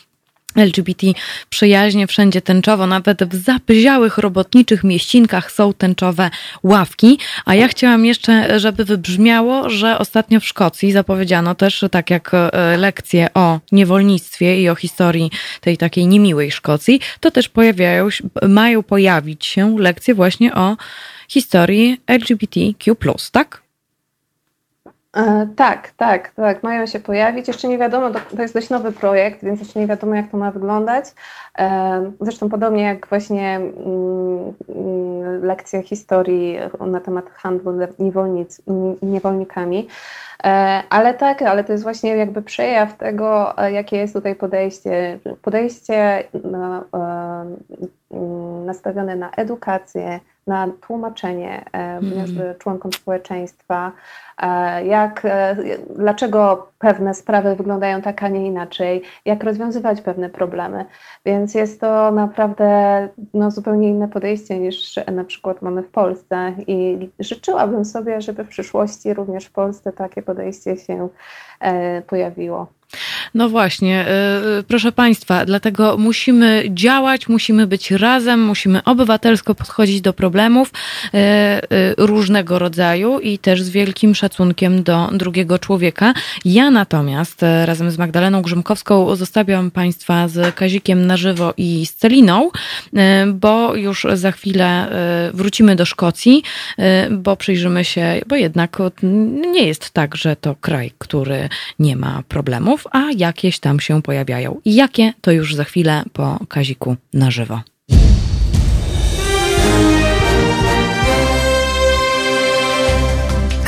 LGBT przyjaźnie, wszędzie tęczowo, nawet w zapyziałych robotniczych mieścinkach są tęczowe ławki. A ja chciałam jeszcze, żeby wybrzmiało, że ostatnio w Szkocji zapowiedziano też, tak jak e, lekcje o niewolnictwie i o historii tej takiej niemiłej Szkocji, to też pojawiają, mają pojawić się lekcje właśnie o historii LGBTQ+, tak? E, tak, tak, tak, mają się pojawić. Jeszcze nie wiadomo, to jest dość nowy projekt, więc jeszcze nie wiadomo, jak to ma wyglądać. E, zresztą podobnie jak właśnie mm, mm, lekcja historii na temat handlu niewolnic, niewolnikami. E, ale tak, ale to jest właśnie jakby przejaw tego, jakie jest tutaj podejście. Podejście nastawione na edukację, na tłumaczenie mm. członkom społeczeństwa, jak, e, dlaczego pewne sprawy wyglądają tak, a nie inaczej, jak rozwiązywać pewne problemy. Więc jest to naprawdę no, zupełnie inne podejście niż na przykład mamy w Polsce i życzyłabym sobie, żeby w przyszłości również w Polsce takie podejście się pojawiło. No właśnie, proszę Państwa, dlatego musimy działać, musimy być razem, musimy obywatelsko podchodzić do problemów różnego rodzaju i też z wielkim szacunkiem do drugiego człowieka. Ja natomiast razem z Magdaleną Grzymkowską zostawiam Państwa z Kazikiem na żywo i z Celiną, bo już za chwilę wrócimy do Szkocji, bo przyjrzymy się, bo jednak nie jest tak, że to kraj, który nie ma problemów, a jakieś tam się pojawiają. Jakie to już za chwilę po Kaziku na żywo.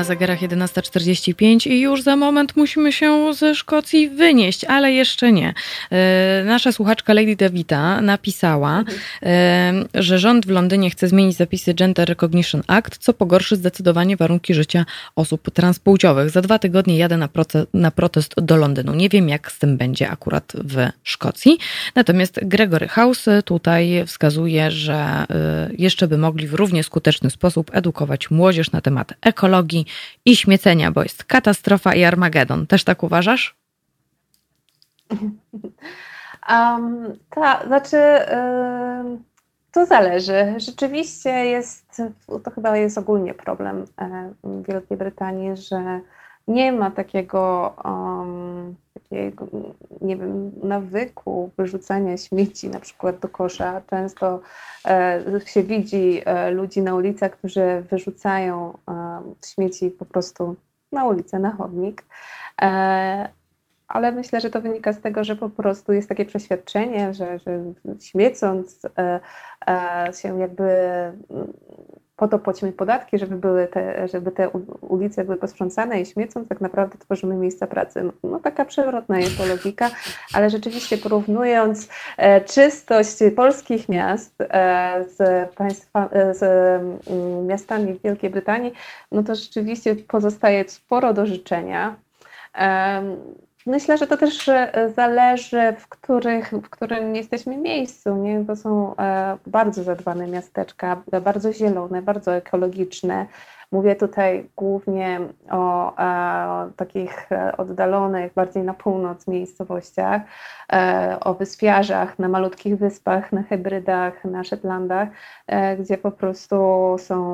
Na zegarach 11.45 i już za moment musimy się ze Szkocji wynieść, ale jeszcze nie. E, nasza słuchaczka Lady Davita napisała, e, że rząd w Londynie chce zmienić zapisy Gender Recognition Act, co pogorszy zdecydowanie warunki życia osób transpłciowych. Za dwa tygodnie jadę na, na protest do Londynu. Nie wiem, jak z tym będzie akurat w Szkocji. Natomiast Gregory House tutaj wskazuje, że e, jeszcze by mogli w równie skuteczny sposób edukować młodzież na temat ekologii, i śmiecenia, bo jest katastrofa i Armagedon. Też tak uważasz? [laughs] Um, tak, znaczy yy, to zależy. Rzeczywiście jest, to chyba jest ogólnie problem w Wielkiej Brytanii, że nie ma takiego, um, takiego, nie wiem, nawyku wyrzucania śmieci na przykład do kosza. Często e, się widzi e, ludzi na ulicach, którzy wyrzucają e, śmieci po prostu na ulicę, na chodnik. Ale myślę, że to wynika z tego, że po prostu jest takie przeświadczenie, że, że śmiecąc e, e, się jakby po to płacimy podatki, żeby, były te, żeby te ulice były posprzącane i śmiecąc, tak naprawdę tworzymy miejsca pracy. No taka przewrotna jest to logika, ale rzeczywiście porównując e, czystość polskich miast e, z, państwa, e, z mm, miastami w Wielkiej Brytanii, no to rzeczywiście pozostaje sporo do życzenia. Myślę, że to też e, zależy, w, których, w którym jesteśmy miejscu. Nie? To są e, bardzo zadbane miasteczka, bardzo zielone, bardzo ekologiczne. Mówię tutaj głównie o, e, takich e, oddalonych, bardziej na północ miejscowościach, e, o wyspiarzach, na malutkich wyspach, na hybrydach, na Shetlandach, e, gdzie po prostu są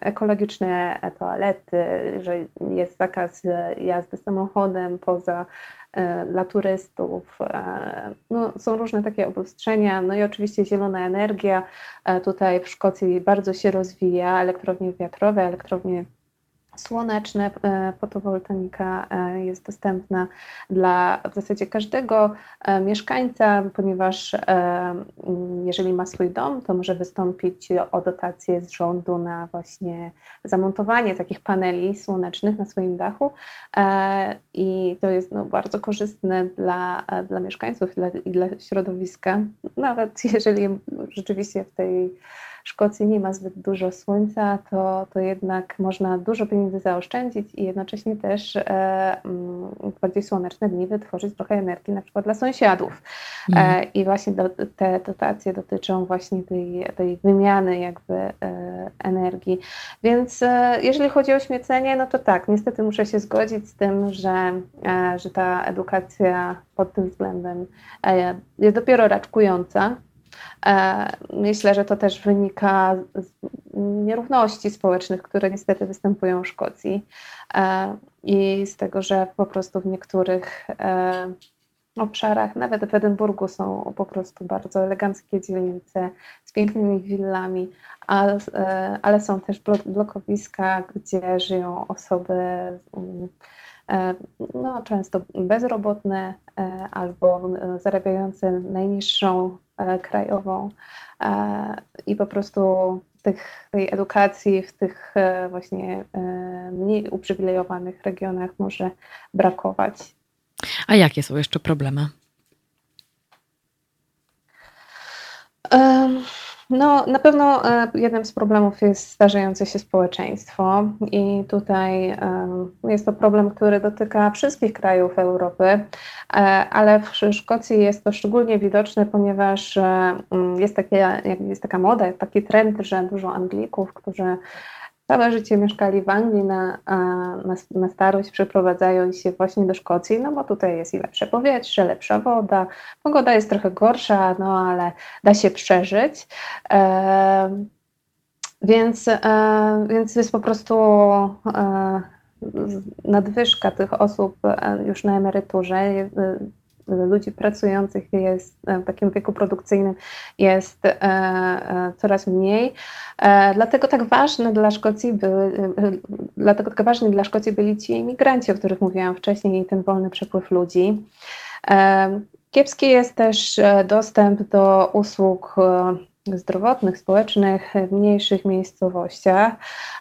ekologiczne toalety, że jest zakaz jazdy samochodem poza dla turystów. E, no, są różne takie obostrzenia, no i oczywiście zielona energia. E, tutaj w Szkocji bardzo się rozwija, elektrownie wiatrowe, elektrownie słoneczne, e, fotowoltaika e, jest dostępna dla w zasadzie każdego e, mieszkańca, ponieważ jeżeli ma swój dom, to może wystąpić o dotację z rządu na właśnie zamontowanie takich paneli słonecznych na swoim dachu. I to jest no, bardzo korzystne dla, dla mieszkańców i dla, i dla środowiska, nawet [laughs] jeżeli rzeczywiście w tej Szkocji nie ma zbyt dużo słońca, to, to jednak można dużo pieniędzy zaoszczędzić i jednocześnie też e, mm, w bardziej słoneczne dni wytworzyć trochę energii na przykład dla sąsiadów. E, mhm. I właśnie do, te dotacje dotyczą właśnie tej, tej wymiany jakby e, energii. Więc e, jeżeli chodzi o śmiecenie, no to tak, niestety muszę się zgodzić z tym, że, e, że ta edukacja pod tym względem e, jest dopiero raczkująca. E, myślę, że to też wynika z nierówności społecznych, które niestety występują w Szkocji e, i z tego, że po prostu w niektórych, e, obszarach, nawet w Edynburgu są po prostu bardzo eleganckie dzielnice z pięknymi willami, ale, ale są też blokowiska, gdzie żyją osoby mm, no, często bezrobotne albo zarabiające najniższą krajową i po prostu tych, tej edukacji w tych właśnie mniej uprzywilejowanych regionach może brakować. A jakie są jeszcze problemy? Um. No, na pewno e, jednym z problemów jest starzejące się społeczeństwo i tutaj e, jest to problem, który dotyka wszystkich krajów Europy, e, ale w Szkocji jest to szczególnie widoczne, ponieważ jest, takie, jest taka moda, taki trend, że dużo Anglików, którzy całe życie mieszkali w Anglii, na, na, na starość przeprowadzają się właśnie do Szkocji, no bo tutaj jest i lepsze powietrze, lepsza woda, pogoda jest trochę gorsza, no ale da się przeżyć. E, więc, e, więc jest po prostu e, nadwyżka tych osób e, już na emeryturze ludzi pracujących jest e, w takim wieku produkcyjnym jest e, e, coraz mniej. Dlatego tak ważne dla Szkocji były, dlatego tak ważni dla Szkocji byli ci imigranci, o których mówiłam wcześniej, i ten wolny przepływ ludzi. Kiepski jest też dostęp do usług zdrowotnych, społecznych w mniejszych miejscowościach,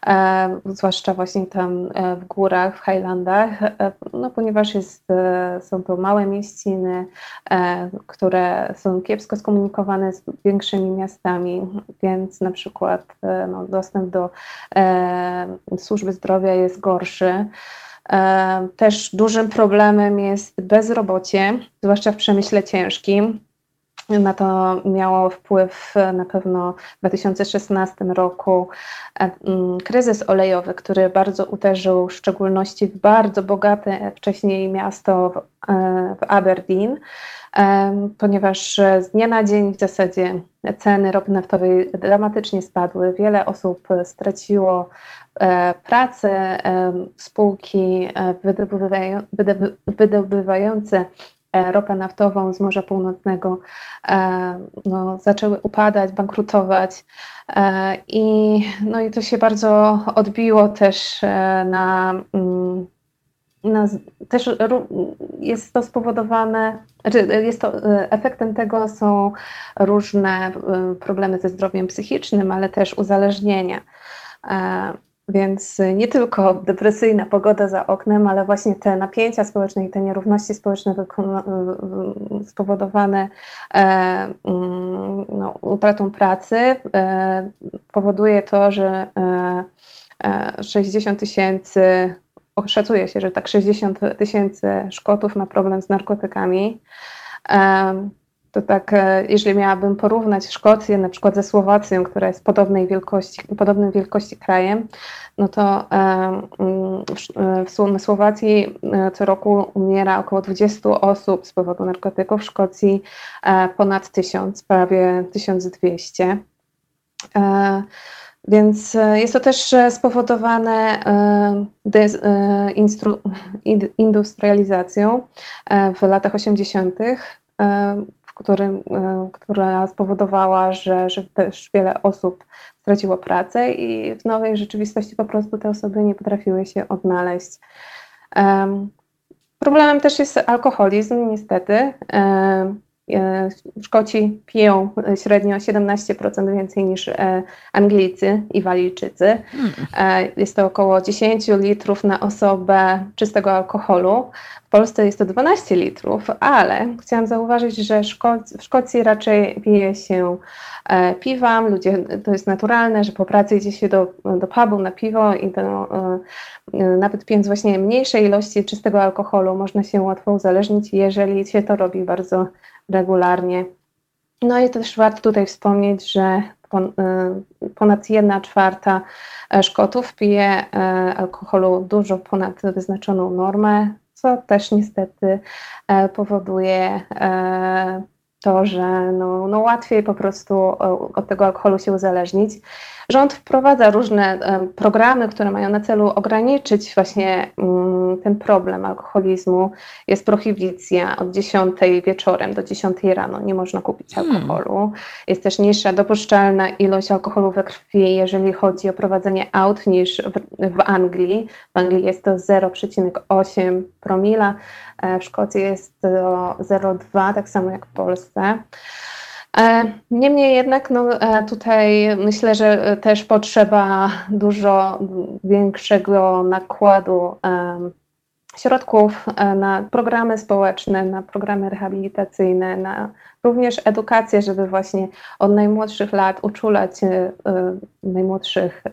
e, zwłaszcza właśnie tam e, w górach, w Highlandach, e, no, ponieważ jest, są to małe mieściny, które są kiepsko skomunikowane z większymi miastami, więc na przykład no, dostęp do służby zdrowia jest gorszy. Też dużym problemem jest bezrobocie, zwłaszcza w przemyśle ciężkim. Na to miało wpływ na pewno w 2016 roku e, mm, kryzys olejowy, który bardzo uderzył w szczególności w bardzo bogate wcześniej miasto w, e, Aberdeen, e, ponieważ z dnia na dzień w zasadzie ceny ropy naftowej dramatycznie spadły. Wiele osób straciło pracę, spółki wydobywające E, ropę naftową z Morza Północnego e, no, zaczęły upadać, bankrutować. E, I, no i to się bardzo odbiło też na, mm, na też jest to spowodowane, znaczy jest to, efektem tego są różne problemy ze zdrowiem psychicznym, ale też uzależnienia. Więc nie tylko depresyjna pogoda za oknem, ale właśnie te napięcia społeczne i te nierówności społeczne spowodowane e, mm, no, utratą pracy e, powoduje to, że 60 e, tysięcy, szacuje się, że tak 60 tysięcy Szkotów ma problem z narkotykami. To tak, jeżeli miałabym porównać Szkocję na przykład ze Słowacją, która jest podobnej wielkości, podobnej wielkości krajem, no to e, mm, w Słowacji e, co roku umiera około 20 osób z powodu narkotyków, w Szkocji ponad 1000, prawie 1200. Więc jest to też spowodowane industrializacją w latach 80 którym, e, która spowodowała, że, że też wiele osób straciło pracę i w nowej rzeczywistości po prostu te osoby nie potrafiły się odnaleźć. Problemem też jest alkoholizm, niestety. E, Szkoci piją średnio 17% więcej niż e, Anglicy i Walijczycy. Hmm. Jest to około 10 litrów na osobę czystego alkoholu. W Polsce jest to 12 litrów, ale chciałam zauważyć, że w Szkocji raczej pije się e, piwa. Ludzie, to jest naturalne, że po pracy idzie się do, do pubu na piwo i to, nawet pijąc właśnie mniejsze ilości czystego alkoholu można się łatwo uzależnić, jeżeli się to robi bardzo regularnie. No i też warto tutaj wspomnieć, że y, ponad 1 czwarta e, Szkotów pije e, alkoholu dużo ponad wyznaczoną normę, co też niestety e, powoduje to, że no, no łatwiej po prostu od tego alkoholu się uzależnić. Rząd wprowadza różne programy, które mają na celu ograniczyć właśnie mm, ten problem alkoholizmu. Jest prohibicja od 10 wieczorem do 10 rano, nie można kupić hmm. alkoholu. Hmm. Jest też niższa dopuszczalna ilość alkoholu we krwi, jeżeli chodzi o prowadzenie aut niż w, w Anglii. W Anglii jest to 0,8 promila, e, w Szkocji jest to 0,2, tak samo jak w Polsce. E, niemniej jednak no, e, tutaj myślę, że też potrzeba dużo większego nakładu środków e, na programy społeczne, na programy rehabilitacyjne, na również edukację, żeby właśnie od najmłodszych lat uczulać najmłodszych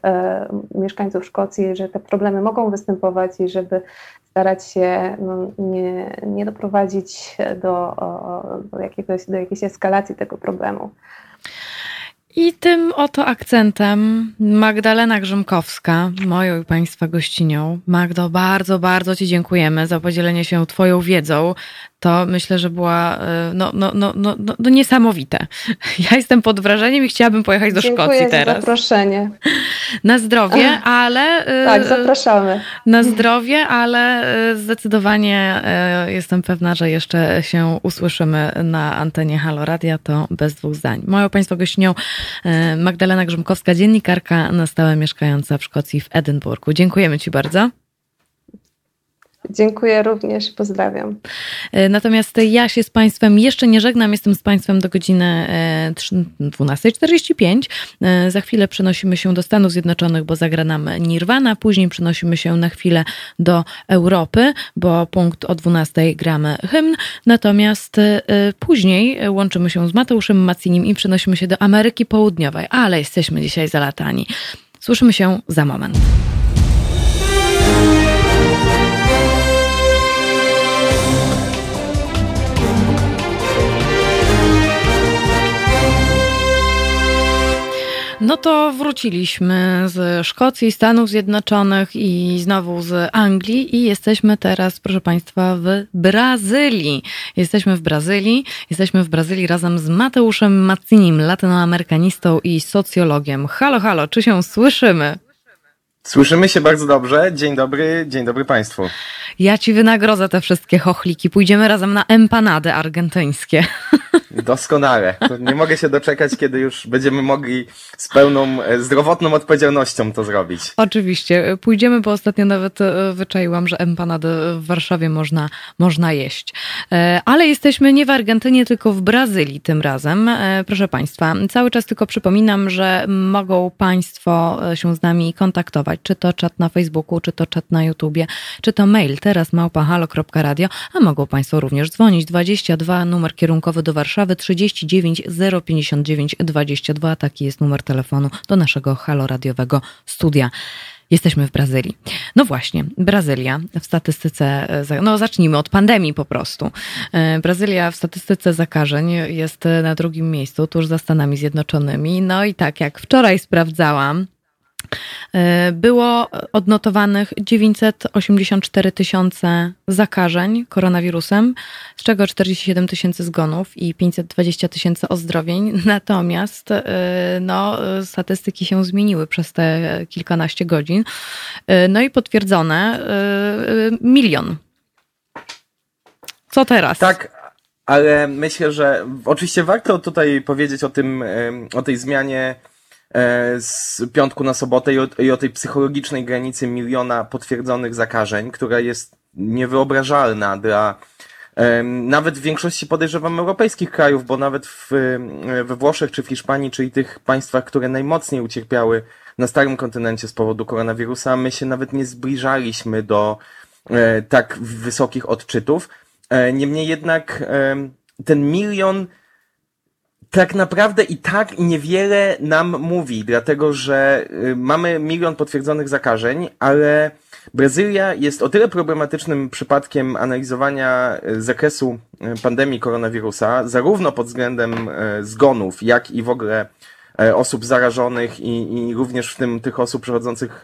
mieszkańców Szkocji, że te problemy mogą występować i żeby starać się no, nie, nie doprowadzić do, do, jakiegoś, do jakiejś eskalacji tego problemu. I tym oto akcentem Magdalena Grzymkowska, moją i Państwa gościnią. Magdo, bardzo, bardzo Ci dziękujemy za podzielenie się Twoją wiedzą to myślę, że była e, no, no, no, no, no, no niesamowite. [laughs] Ja jestem pod wrażeniem i chciałabym pojechać do Dziękuję Szkocji teraz. Za zaproszenie. Na zdrowie, ale. E, tak, zapraszamy. Na zdrowie, ale e, zdecydowanie jestem pewna, że jeszcze się usłyszymy na antenie Halo Radia, to bez dwóch zdań. Moją Państwa gościnią Magdalena Grzymkowska, dziennikarka na stałe mieszkająca w Szkocji w Edynburgu. Dziękujemy Ci bardzo. Dziękuję również, pozdrawiam. E, natomiast ja się z Państwem jeszcze nie żegnam, jestem z Państwem do godziny 12.45. E, e, za chwilę przenosimy się do Stanów Zjednoczonych, bo zagra nam Nirvana, później przenosimy się na chwilę do Europy, bo punkt o 12 gramy hymn, natomiast później łączymy się z Mateuszem Macinim i przenosimy się do Ameryki Południowej, ale jesteśmy dzisiaj zalatani. Słyszymy się za moment. No to wróciliśmy z Szkocji, Stanów Zjednoczonych i znowu z Anglii i jesteśmy teraz, proszę Państwa, w Brazylii. Jesteśmy w Brazylii, jesteśmy w Brazylii razem z Mateuszem Macinim, latynoamerykanistą i socjologiem. Halo, halo, czy się słyszymy? Słyszymy się bardzo dobrze. Dzień dobry, dzień dobry Państwu. Ja Ci wynagrodzę te wszystkie chochliki. Pójdziemy razem na empanady argentyńskie. [laughs] Doskonale. Nie mogę się doczekać, kiedy już będziemy mogli z pełną e, zdrowotną odpowiedzialnością to zrobić. Oczywiście. Pójdziemy, bo ostatnio nawet e, wyczaiłam, że empanady w Warszawie można, można jeść. E, ale jesteśmy nie w Argentynie, tylko w Brazylii tym razem. Proszę Państwa, cały czas tylko przypominam, że mogą Państwo się z nami kontaktować, czy to czat na Facebooku, czy to czat na YouTubie, czy to mail teraz małpahalo.radio, a mogą Państwo również dzwonić 22 numer kierunkowy do Warszawy 39 059 22. Taki jest numer telefonu do naszego haloradiowego studia. Jesteśmy w Brazylii. No właśnie, Brazylia w statystyce, no zacznijmy od pandemii po prostu. E, Brazylia w statystyce zakażeń jest na drugim miejscu, tuż za Stanami Zjednoczonymi. No i tak jak wczoraj sprawdzałam, było odnotowanych 984 tysiące zakażeń koronawirusem, z czego 47 tysięcy zgonów i 520 tysięcy ozdrowień. [laughs] Natomiast e, no, statystyki się zmieniły przez te kilkanaście godzin. E, no i potwierdzone milion. Co teraz? Tak, ale myślę, że oczywiście warto tutaj powiedzieć o tym, o tej zmianie E, z piątku na sobotę i o, i o tej psychologicznej granicy miliona potwierdzonych zakażeń, która jest niewyobrażalna dla nawet w większości podejrzewam europejskich krajów, bo nawet w, we Włoszech czy w Hiszpanii, czyli tych państwach, które najmocniej ucierpiały na starym kontynencie z powodu koronawirusa, my się nawet nie zbliżaliśmy do e, tak wysokich odczytów. E, niemniej jednak ten milion tak naprawdę i tak niewiele nam mówi, dlatego że y, mamy milion potwierdzonych zakażeń, ale Brazylia jest o tyle problematycznym przypadkiem analizowania y, zakresu y, pandemii koronawirusa, zarówno pod względem zgonów, jak i w ogóle osób zarażonych i, i również w tym tych osób przechodzących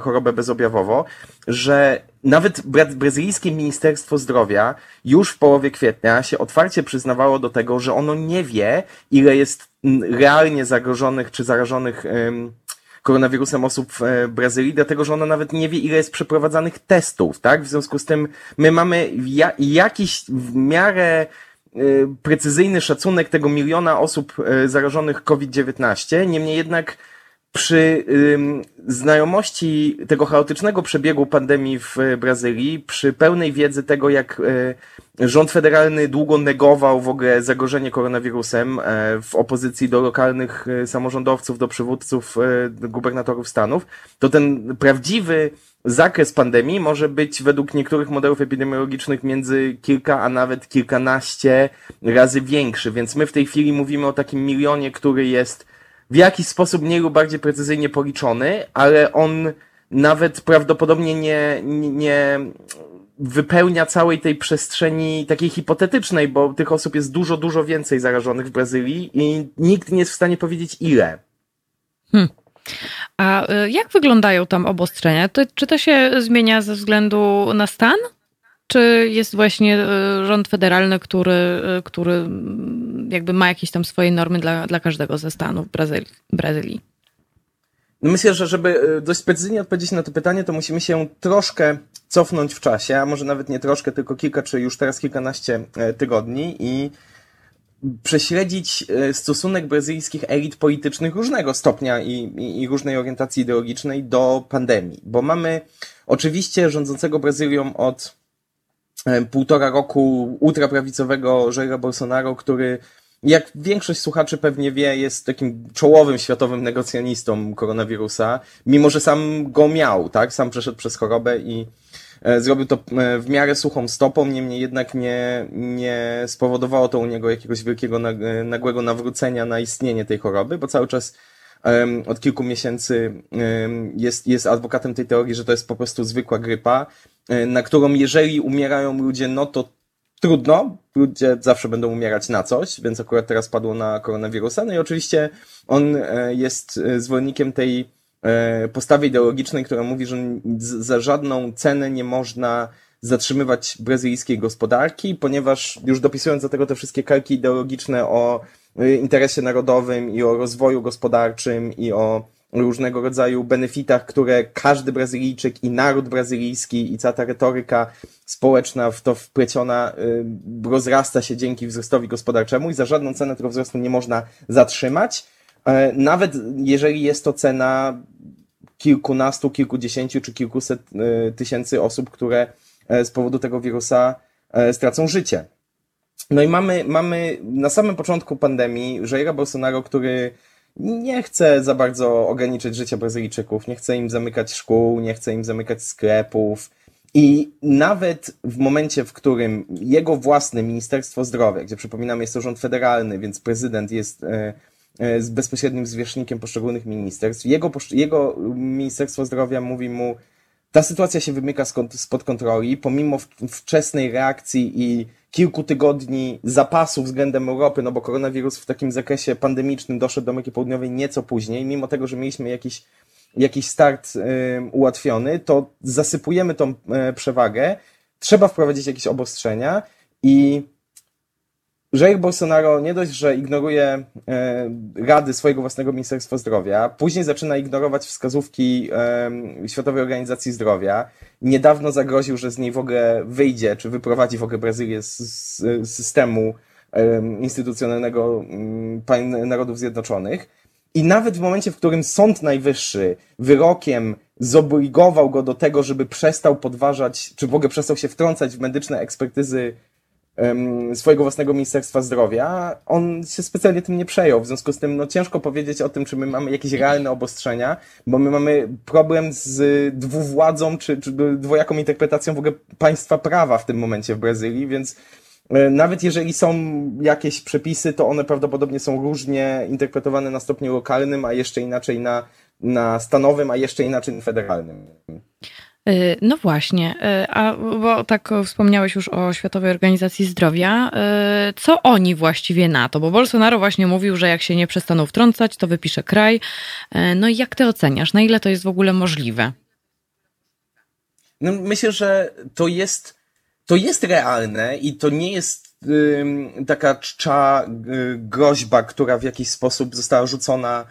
chorobę bezobjawowo, że nawet brazylijskie Ministerstwo Zdrowia już w połowie kwietnia się otwarcie przyznawało do tego, że ono nie wie, ile jest realnie zagrożonych czy zarażonych koronawirusem osób w e, Brazylii, dlatego że ono nawet nie wie, ile jest przeprowadzanych testów, tak? W związku z tym my mamy ja, jakiś w miarę e, precyzyjny szacunek tego miliona osób e, zarażonych COVID-19, niemniej jednak przy znajomości tego chaotycznego przebiegu pandemii w Brazylii, przy pełnej wiedzy tego, jak rząd federalny długo negował w ogóle zagrożenie koronawirusem e, w opozycji do lokalnych samorządowców, do przywódców, gubernatorów stanów, to ten prawdziwy zakres pandemii może być według niektórych modelów epidemiologicznych między kilka, a nawet kilkanaście razy większy. Więc my w tej chwili mówimy o takim milionie, który jest w jakiś sposób mniej lub bardziej precyzyjnie policzony, ale on nawet prawdopodobnie nie, nie, wypełnia całej tej przestrzeni takiej hipotetycznej, bo tych osób jest dużo, dużo więcej zarażonych w Brazylii i nikt nie jest w stanie powiedzieć ile. Hmm. A y, jak wyglądają tam obostrzenia? To, czy to się zmienia ze względu na stan? Czy jest właśnie y, rząd federalny, który, y, który mm, jakby ma jakieś tam swoje normy dla, dla każdego ze stanów Brazylii? Brazylii? No myślę, że żeby dość precyzyjnie odpowiedzieć na to pytanie, to musimy się troszkę cofnąć w czasie, a może nawet nie troszkę, tylko kilka, czy już teraz kilkanaście e, tygodni i prześledzić e, stosunek brazylijskich elit politycznych różnego stopnia i, i, i, różnej orientacji ideologicznej do pandemii. Bo mamy oczywiście rządzącego Brazylią od e, półtora roku ultraprawicowego Jaira Bolsonaro, który jak większość słuchaczy pewnie wie, jest takim czołowym światowym negocjanistą koronawirusa, mimo że sam go miał, tak? Sam przeszedł przez chorobę i zrobił to e, w miarę suchą stopą, niemniej jednak nie, nie spowodowało to u niego jakiegoś wielkiego, e, nagłego nawrócenia na istnienie tej choroby, bo cały czas od kilku miesięcy jest, jest adwokatem tej teorii, że to jest po prostu zwykła grypa, na którą jeżeli umierają ludzie, no to trudno, ludzie zawsze będą umierać na coś, więc akurat teraz padło na koronawirusa. No i oczywiście on e, jest e, zwolennikiem tej e, postawy ideologicznej, która mówi, że za żadną cenę nie można zatrzymywać brazylijskiej gospodarki, ponieważ już dopisując do tego te wszystkie kalki ideologiczne o interesie narodowym i o rozwoju gospodarczym i o różnego rodzaju benefitach, które każdy Brazylijczyk i naród brazylijski i cała ta retoryka społeczna w to wpleciona y, rozrasta się dzięki wzrostowi gospodarczemu i za żadną cenę tego wzrostu nie można zatrzymać. E, nawet jeżeli jest to cena kilkunastu, kilkudziesięciu czy kilkuset y, tysięcy osób, które e, z powodu tego wirusa e, stracą życie. No i mamy, mamy na samym początku pandemii Jaira Bolsonaro, który nie chce za bardzo ograniczyć życia Brazylijczyków, nie chce im zamykać szkół, nie chce im zamykać sklepów. I nawet w momencie, w którym jego własne Ministerstwo Zdrowia, gdzie przypominam jest to rząd federalny, więc prezydent jest e, e, z bezpośrednim zwierzchnikiem poszczególnych ministerstw, jego, jego Ministerstwo Zdrowia mówi mu, ta sytuacja się wymyka spod kontroli, pomimo wczesnej reakcji i kilku tygodni zapasu względem Europy, no bo koronawirus w takim zakresie pandemicznym doszedł do Ameryki Południowej nieco później, mimo tego, że mieliśmy jakiś, jakiś start y, ułatwiony, to zasypujemy tą y, przewagę, trzeba wprowadzić jakieś obostrzenia i Jair Bolsonaro nie dość, że ignoruje e, rady swojego własnego Ministerstwa Zdrowia, później zaczyna ignorować wskazówki e, Światowej Organizacji Zdrowia. Niedawno zagroził, że z niej w ogóle wyjdzie, czy wyprowadzi w ogóle Brazylię z, systemu e, instytucjonalnego m, Narodów Zjednoczonych. I nawet w momencie, w którym Sąd Najwyższy wyrokiem zobligował go do tego, żeby przestał podważać, czy w ogóle przestał się wtrącać w medyczne ekspertyzy swojego własnego Ministerstwa Zdrowia, on się specjalnie tym nie przejął. W związku z tym no, ciężko powiedzieć o tym, czy my mamy jakieś realne obostrzenia, bo my mamy problem z dwuwładzą, czy, czy dwojaką interpretacją w ogóle państwa prawa w tym momencie w Brazylii, więc e, nawet jeżeli są jakieś przepisy, to one prawdopodobnie są różnie interpretowane na stopniu lokalnym, a jeszcze inaczej na, na stanowym, a jeszcze inaczej na federalnym. Y, no właśnie, y, a bo tak wspomniałeś już o Światowej Organizacji Zdrowia. Y, co oni właściwie na to? Bo Bolsonaro właśnie mówił, że jak się nie przestaną wtrącać, to wypisze kraj. No i jak ty oceniasz? Na ile to jest w ogóle możliwe? No myślę, że to jest, to jest realne i to nie jest taka czcza groźba, która w jakiś sposób została rzucona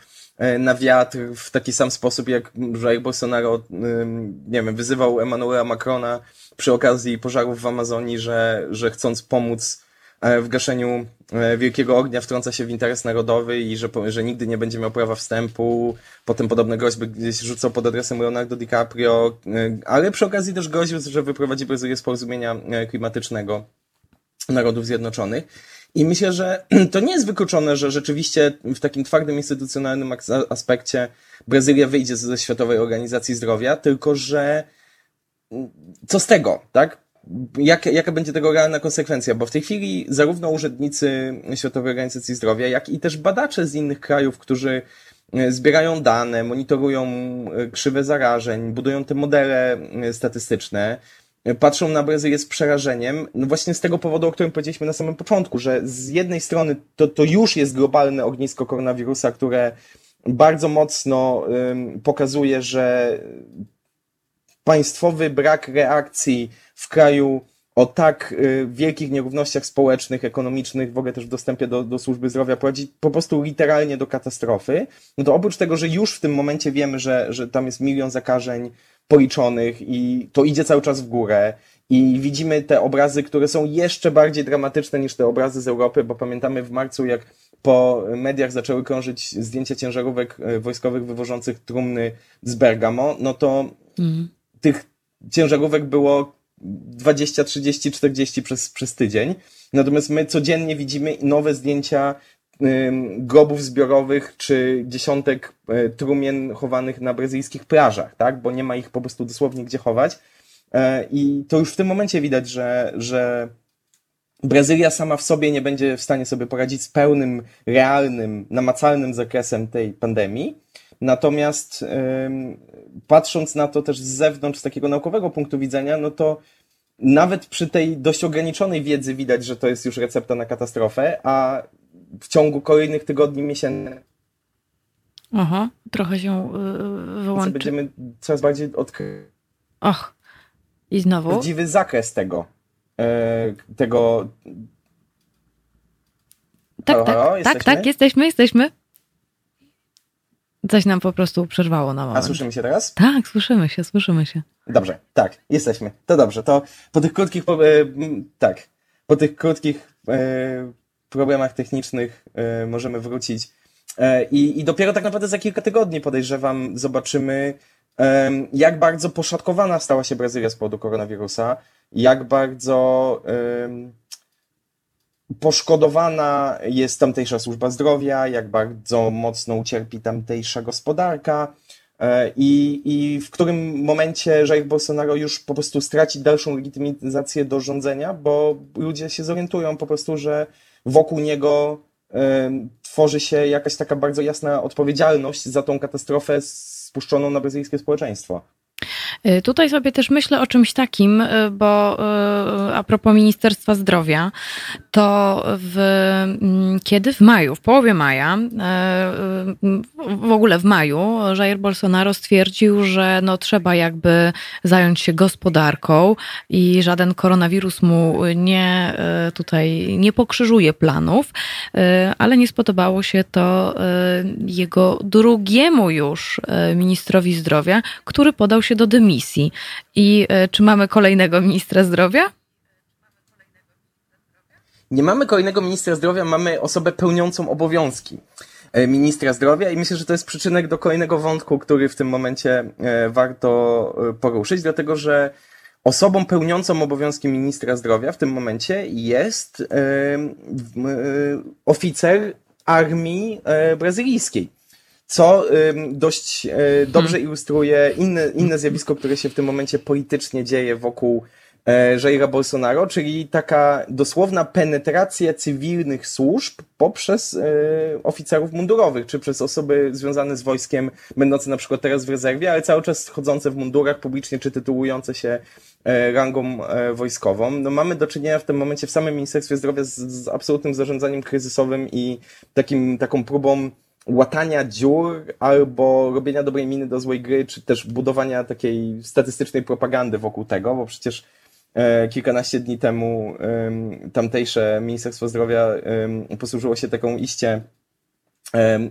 na wiatr w taki sam sposób, jak Jair Bolsonaro, nie wiem, wyzywał Emmanuela Macrona przy okazji pożarów w Amazonii, że, że chcąc pomóc e, w gaszeniu e, wielkiego ognia wtrąca się w interes narodowy i że, że nigdy nie będzie miał prawa wstępu. Potem podobne groźby gdzieś rzucał pod adresem Leonardo DiCaprio, ale przy okazji też groził, że wyprowadzi Brazylię z porozumienia klimatycznego Narodów Zjednoczonych. I myślę, że [clears throat] to nie jest wykluczone, że rzeczywiście w takim twardym instytucjonalnym aspekcie Brazylia wyjdzie ze Światowej Organizacji Zdrowia, tylko że mm, co z tego, tak? Jak, jaka będzie tego realna konsekwencja? Bo w tej chwili zarówno urzędnicy Światowej Organizacji Zdrowia, jak i też badacze z innych krajów, którzy e, zbierają dane, monitorują e, krzywe zarażeń, budują te modele e, statystyczne, patrzą na Brazylię z przerażeniem, no właśnie z tego powodu, o którym powiedzieliśmy na samym początku, że z jednej strony to, to już jest globalne ognisko koronawirusa, które bardzo mocno pokazuje, że państwowy brak reakcji w kraju o tak y, wielkich nierównościach społecznych, ekonomicznych, w ogóle też w dostępie do, do służby zdrowia prowadzi po prostu literalnie do katastrofy, no to oprócz tego, że już w tym momencie wiemy, że, że tam jest milion zakażeń, policzonych i to idzie cały czas w górę. I widzimy te obrazy, które są jeszcze bardziej dramatyczne niż te obrazy z Europy, bo pamiętamy w marcu, jak po mediach zaczęły krążyć zdjęcia ciężarówek e, wojskowych wywożących trumny z Bergamo, no to mm. tych ciężarówek było 20, 30, 40 przez, przez tydzień. Natomiast my codziennie widzimy nowe zdjęcia grobów zbiorowych czy dziesiątek e, trumien chowanych na brazylijskich plażach, tak? Bo nie ma ich po prostu dosłownie gdzie chować. E, I to już w tym momencie widać, że, że Brazylia sama w sobie nie będzie w stanie sobie poradzić z pełnym, realnym, namacalnym zakresem tej pandemii. Natomiast patrząc na to też z zewnątrz, z takiego naukowego punktu widzenia, no to nawet przy tej dość ograniczonej wiedzy widać, że to jest już recepta na katastrofę, a w ciągu kolejnych tygodni, miesięcy. Aha, trochę się yy, wyłączy. Będziemy coraz bardziej odkrywać. Och, i znowu? Prawdziwy zakres tego. Yy, tego. Tak, halo, tak, halo, tak, tak, jesteśmy, jesteśmy. Coś nam po prostu przerwało na moment. A słyszymy się teraz? Tak, słyszymy się, słyszymy się. Dobrze, tak, jesteśmy. To dobrze. To po tych krótkich, po, e, tak, po tych krótkich e, problemach technicznych e, możemy wrócić. E, I, I dopiero tak naprawdę za kilka tygodni podejrzewam, zobaczymy, e, jak bardzo poszatkowana stała się Brazylia z powodu koronawirusa, jak bardzo poszkodowana jest tamtejsza służba zdrowia, jak bardzo mocno ucierpi tamtejsza gospodarka. I, I w którym momencie Jair Bolsonaro już po prostu straci dalszą legitymizację do rządzenia, bo ludzie się zorientują po prostu, że wokół niego tworzy się jakaś taka bardzo jasna odpowiedzialność za tą katastrofę spuszczoną na brazylijskie społeczeństwo. Y, tutaj sobie też myślę o czymś takim, y, bo y, a propos Ministerstwa Zdrowia, to w, mm, kiedy w maju, w połowie maja, w ogóle w maju, Jair Bolsonaro stwierdził, że no trzeba jakby zająć się gospodarką i żaden koronawirus mu nie tutaj nie pokrzyżuje planów, ale nie spodobało się to jego drugiemu już ministrowi zdrowia, który podał się do dymisji. I e, czy mamy kolejnego ministra zdrowia? Nie mamy kolejnego ministra zdrowia, mamy osobę pełniącą obowiązki e, ministra zdrowia i myślę, że to jest przyczynek do kolejnego wątku, który w tym momencie e, warto poruszyć, dlatego że osobą pełniącą obowiązki ministra zdrowia w tym momencie jest oficer armii brazylijskiej co dość e, dobrze hmm. ilustruje inne, inne zjawisko, które się w tym momencie politycznie dzieje wokół e, Jaira Bolsonaro, czyli taka dosłowna penetracja cywilnych służb poprzez e, oficerów mundurowych, czy przez osoby związane z wojskiem, będące na przykład teraz w rezerwie, ale cały czas chodzące w mundurach publicznie, czy tytułujące się rangą wojskową. No mamy do czynienia w tym momencie w samym Ministerstwie Zdrowia z, z absolutnym zarządzaniem kryzysowym i takim, taką próbą łatania dziur albo robienia dobrej miny do złej gry, czy też budowania takiej statystycznej propagandy wokół tego, bo przecież e, kilkanaście dni temu tamtejsze Ministerstwo Zdrowia posłużyło się taką iście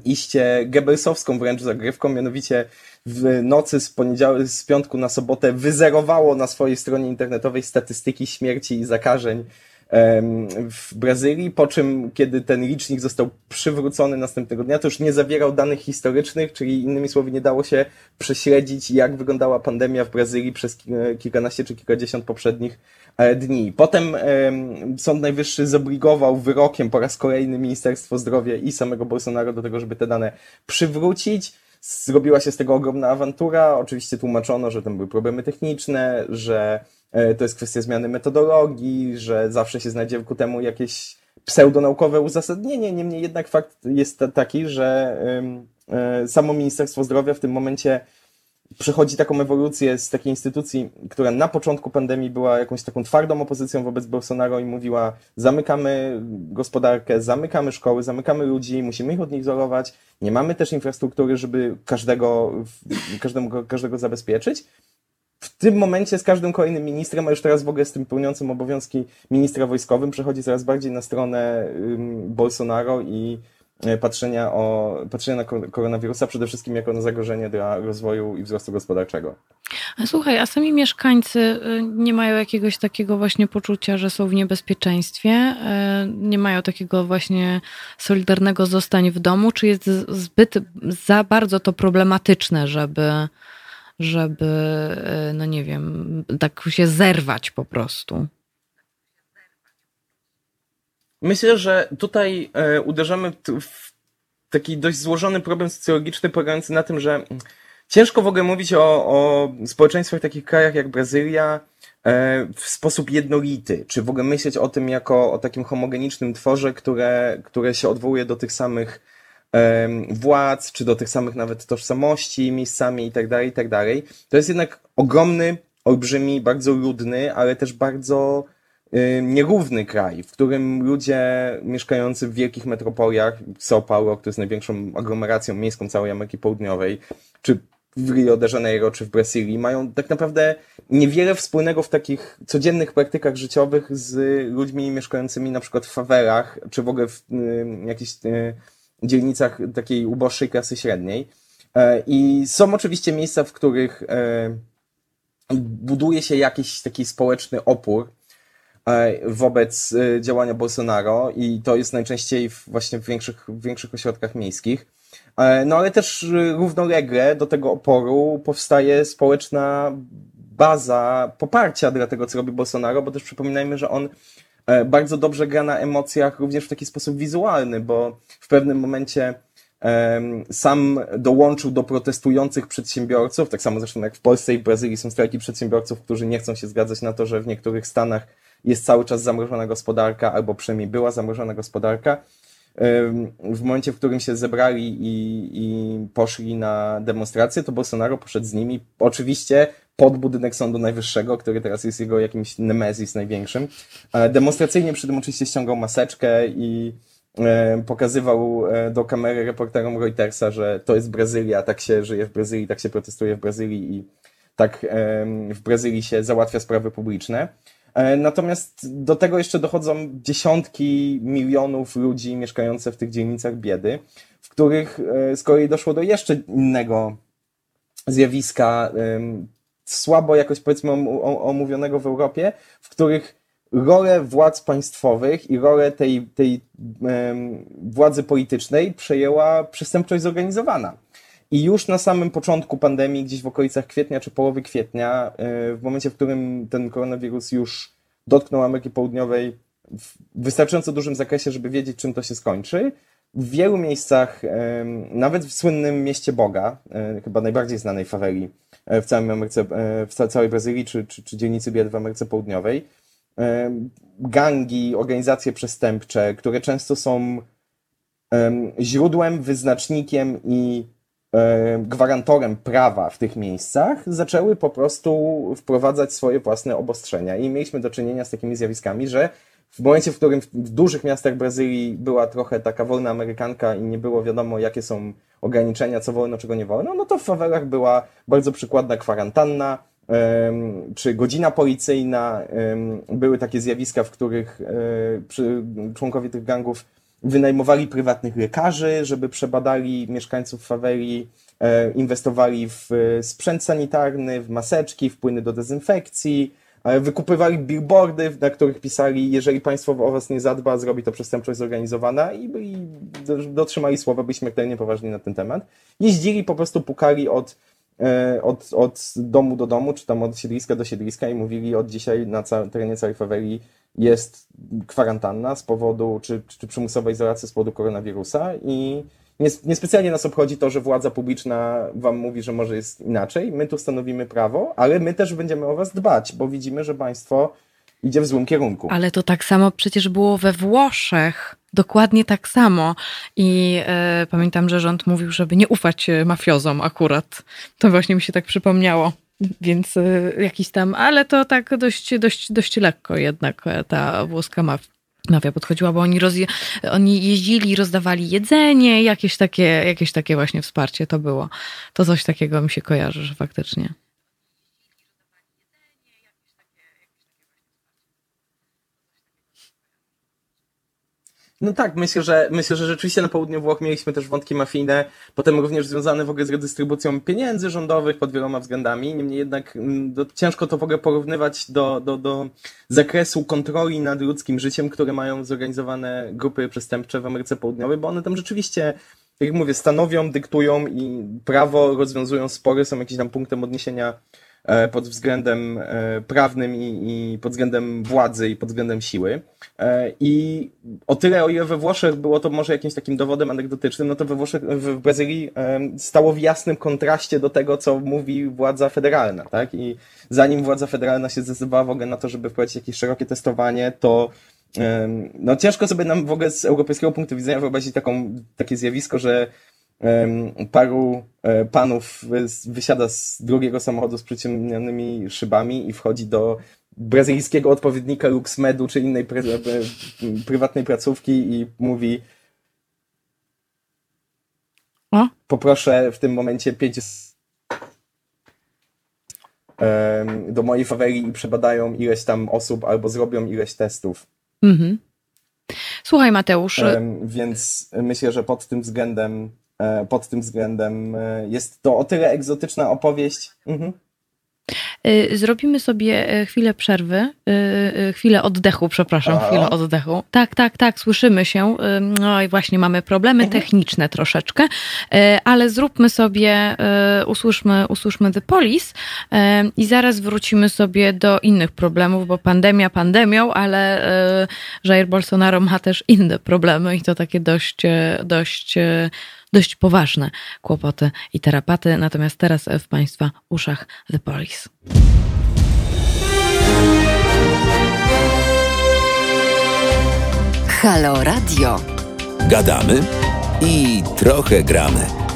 iście Goebbelsowską wręcz zagrywką, mianowicie w nocy z poniedziałku, z piątku na sobotę wyzerowało na swojej stronie internetowej statystyki śmierci i zakażeń w Brazylii, po czym kiedy ten licznik został przywrócony następnego dnia, to już nie zawierał danych historycznych, czyli innymi słowy nie dało się prześledzić, jak wyglądała pandemia w Brazylii przez kilkanaście czy kilkadziesiąt poprzednich e, dni. Potem Sąd Najwyższy zobligował wyrokiem po raz kolejny Ministerstwo Zdrowia i samego Bolsonaro do tego, żeby te dane przywrócić. Zrobiła się z tego ogromna awantura. Oczywiście tłumaczono, że tam były problemy techniczne, że to jest kwestia zmiany metodologii, że zawsze się znajdzie ku temu jakieś pseudonaukowe uzasadnienie. Niemniej jednak fakt jest taki, że e, samo Ministerstwo Zdrowia w tym momencie przechodzi taką ewolucję z takiej instytucji, która na początku pandemii była jakąś taką twardą opozycją wobec Bolsonaro i mówiła zamykamy gospodarkę, zamykamy szkoły, zamykamy ludzi, musimy ich odizolować, nie mamy też infrastruktury, żeby każdego, każdego, każdego zabezpieczyć w tym momencie z każdym kolejnym ministrem, a już teraz w ogóle z tym pełniącym obowiązki ministra wojskowym, przechodzi coraz bardziej na stronę Bolsonaro i e, patrzenia, o, patrzenia na koronawirusa przede wszystkim jako na zagrożenie dla rozwoju i wzrostu gospodarczego. A słuchaj, a sami mieszkańcy y, nie mają jakiegoś takiego właśnie poczucia, że są w niebezpieczeństwie? Y, nie mają takiego właśnie solidarnego zostań w domu? Czy jest zbyt za bardzo to problematyczne, żeby żeby, e, no nie wiem, tak się zerwać po prostu. Myślę, że tutaj e, uderzamy w taki dość złożony problem socjologiczny polegający na tym, że ciężko w ogóle mówić o, o społeczeństwach w takich krajach jak Brazylia e, w sposób jednolity, czy w ogóle myśleć o tym jako o takim homogenicznym tworze, które, które się odwołuje do tych samych władz, czy do tych samych nawet tożsamości miejscami i tak dalej, i tak. To jest jednak ogromny, olbrzymi, bardzo ludny, ale też bardzo nierówny kraj, w którym ludzie mieszkający w wielkich metropoliach, São Paulo, który jest największą aglomeracją miejską całej Ameryki Południowej, czy w Rio de Janeiro, czy w Brazylii, mają tak naprawdę niewiele wspólnego w takich codziennych praktykach życiowych z ludźmi mieszkającymi na przykład w fawelach, czy w ogóle w y, jakichś y, dzielnicach takiej uboższej klasy średniej. E, I są oczywiście miejsca, w których e, buduje się jakiś taki społeczny opór e, wobec działania Bolsonaro i to jest najczęściej właśnie w większych, w większych ośrodkach miejskich. No ale też równolegle do tego oporu powstaje społeczna baza poparcia dla tego, co robi Bolsonaro, bo też przypominajmy, że on bardzo dobrze gra na emocjach również w taki sposób wizualny, bo w pewnym momencie sam dołączył do protestujących przedsiębiorców, tak samo zresztą jak w Polsce i Brazylii są strajki przedsiębiorców, którzy nie chcą się zgadzać na to, że w niektórych stanach jest cały czas zamrożona gospodarka, albo przynajmniej była zamrożona gospodarka. W momencie, w którym się zebrali i, i poszli na demonstrację, to Bolsonaro poszedł z nimi. Oczywiście pod budynek Sądu Najwyższego, który teraz jest jego jakimś nemezis największym. Demonstracyjnie przy tym oczywiście ściągał maseczkę i e, pokazywał e, do kamery reporterom Reutersa, że to jest Brazylia, tak się żyje w Brazylii, tak się protestuje w Brazylii i tak w Brazylii się załatwia sprawy publiczne. E, natomiast do tego jeszcze dochodzą dziesiątki milionów ludzi mieszkających w tych dzielnicach biedy, w których z kolei doszło do jeszcze innego zjawiska słabo jakoś powiedzmy omówionego w Europie, w których rolę władz państwowych i rolę tej, tej władzy politycznej przejęła przestępczość zorganizowana. I już na samym początku pandemii, gdzieś w okolicach kwietnia czy połowy kwietnia, e, w momencie, w którym ten koronawirus już dotknął Ameryki Południowej w wystarczająco dużym zakresie, żeby wiedzieć, czym to się skończy, w wielu miejscach, nawet w słynnym mieście Boga, chyba najbardziej znanej faweli w całej Ameryce, w całej Brazylii, czy, czy, czy dzielnicy biedy w Ameryce Południowej, gangi, organizacje przestępcze, które często są źródłem, wyznacznikiem i gwarantorem prawa w tych miejscach, zaczęły po prostu wprowadzać swoje własne obostrzenia. I mieliśmy do czynienia z takimi zjawiskami, że w momencie, w którym w dużych miastach Brazylii była trochę taka wolna amerykanka i nie było wiadomo, jakie są ograniczenia, co wolno, czego nie wolno, no to w fawelach była bardzo przykładna kwarantanna, czy godzina policyjna. Były takie zjawiska, w których e, członkowie tych gangów wynajmowali prywatnych lekarzy, żeby przebadali mieszkańców faweli, e, inwestowali w sprzęt sanitarny, w maseczki, w płyny do dezynfekcji, wykupywali billboardy, na których pisali, jeżeli państwo o was nie zadba, zrobi to przestępczość zorganizowana i dotrzymali słowa, byli śmiertelnie poważni na ten temat. Jeździli, po prostu pukali od, e, od, od domu do domu, czy tam od siedliska do siedliska i mówili od dzisiaj na terenie całej faweli jest kwarantanna z powodu, czy, czy przymusowa izolacja z powodu koronawirusa i niespecjalnie nas obchodzi to, że władza publiczna wam mówi, że może jest inaczej. My tu stanowimy prawo, ale my też będziemy o was dbać, bo widzimy, że państwo idzie w złym kierunku. Ale to tak samo przecież było we Włoszech. Dokładnie tak samo. I e, pamiętam, że rząd mówił, żeby nie ufać e, mafiozom akurat. To właśnie mi się tak przypomniało. Więc e, jakiś tam, ale to tak dość, dość, dość lekko jednak ta włoska mafia mafia podchodziła, bo oni, oni jeździli, rozdawali jedzenie, jakieś takie, jakieś takie właśnie wsparcie to było. To coś takiego mi się kojarzy, że faktycznie. No tak, myślę, że myślę, że rzeczywiście na południu Włoch mieliśmy też wątki mafijne, potem również związane w ogóle z redystrybucją pieniędzy rządowych pod wieloma względami. Niemniej jednak mm, do, ciężko to w ogóle porównywać do, do, do zakresu kontroli nad ludzkim życiem, które mają zorganizowane grupy przestępcze w Ameryce Południowej, bo one tam rzeczywiście jak mówię, stanowią, dyktują i prawo rozwiązują spory, są jakimś tam punktem odniesienia pod względem e, prawnym i, i, pod względem władzy i pod względem siły. E, I o tyle, o ile we Włoszech było to może jakimś takim dowodem anegdotycznym, no to we Włoszech, w Brazylii stało w jasnym kontraście do tego, co mówi władza federalna, tak? I zanim władza federalna się zdecydowała w ogóle na to, żeby wprowadzić jakieś szerokie testowanie, to no ciężko sobie nam w ogóle z europejskiego punktu widzenia wyobrazić taką, takie zjawisko, że paru e, panów wysiada z drugiego samochodu z przyciemnionymi szybami i wchodzi do brazylijskiego odpowiednika LuxMedu czy innej prywatnej placówki i mówi poproszę w tym momencie pięć do mojej faweli i przebadają ileś tam osób albo zrobią ileś testów. Mhm. Słuchaj Mateusz. Więc myślę, że pod tym względem E, pod tym względem e, jest to o tyle egzotyczna opowieść. Mhm. Y, zrobimy sobie y, chwilę przerwy, y, chwilę oddechu, przepraszam, Aha. chwilę oddechu. Tak, tak, tak, słyszymy się. No i właśnie mamy problemy mhm. techniczne troszeczkę, ale zróbmy sobie, usłyszmy, usłyszmy The Police i zaraz wrócimy sobie do innych problemów, bo pandemia pandemią, ale Jair Bolsonaro ma też inne problemy i to takie dość, dość dość poważne kłopoty i terapaty. Natomiast teraz w Państwa uszach The Police. Halo Radio. Gadamy i trochę gramy.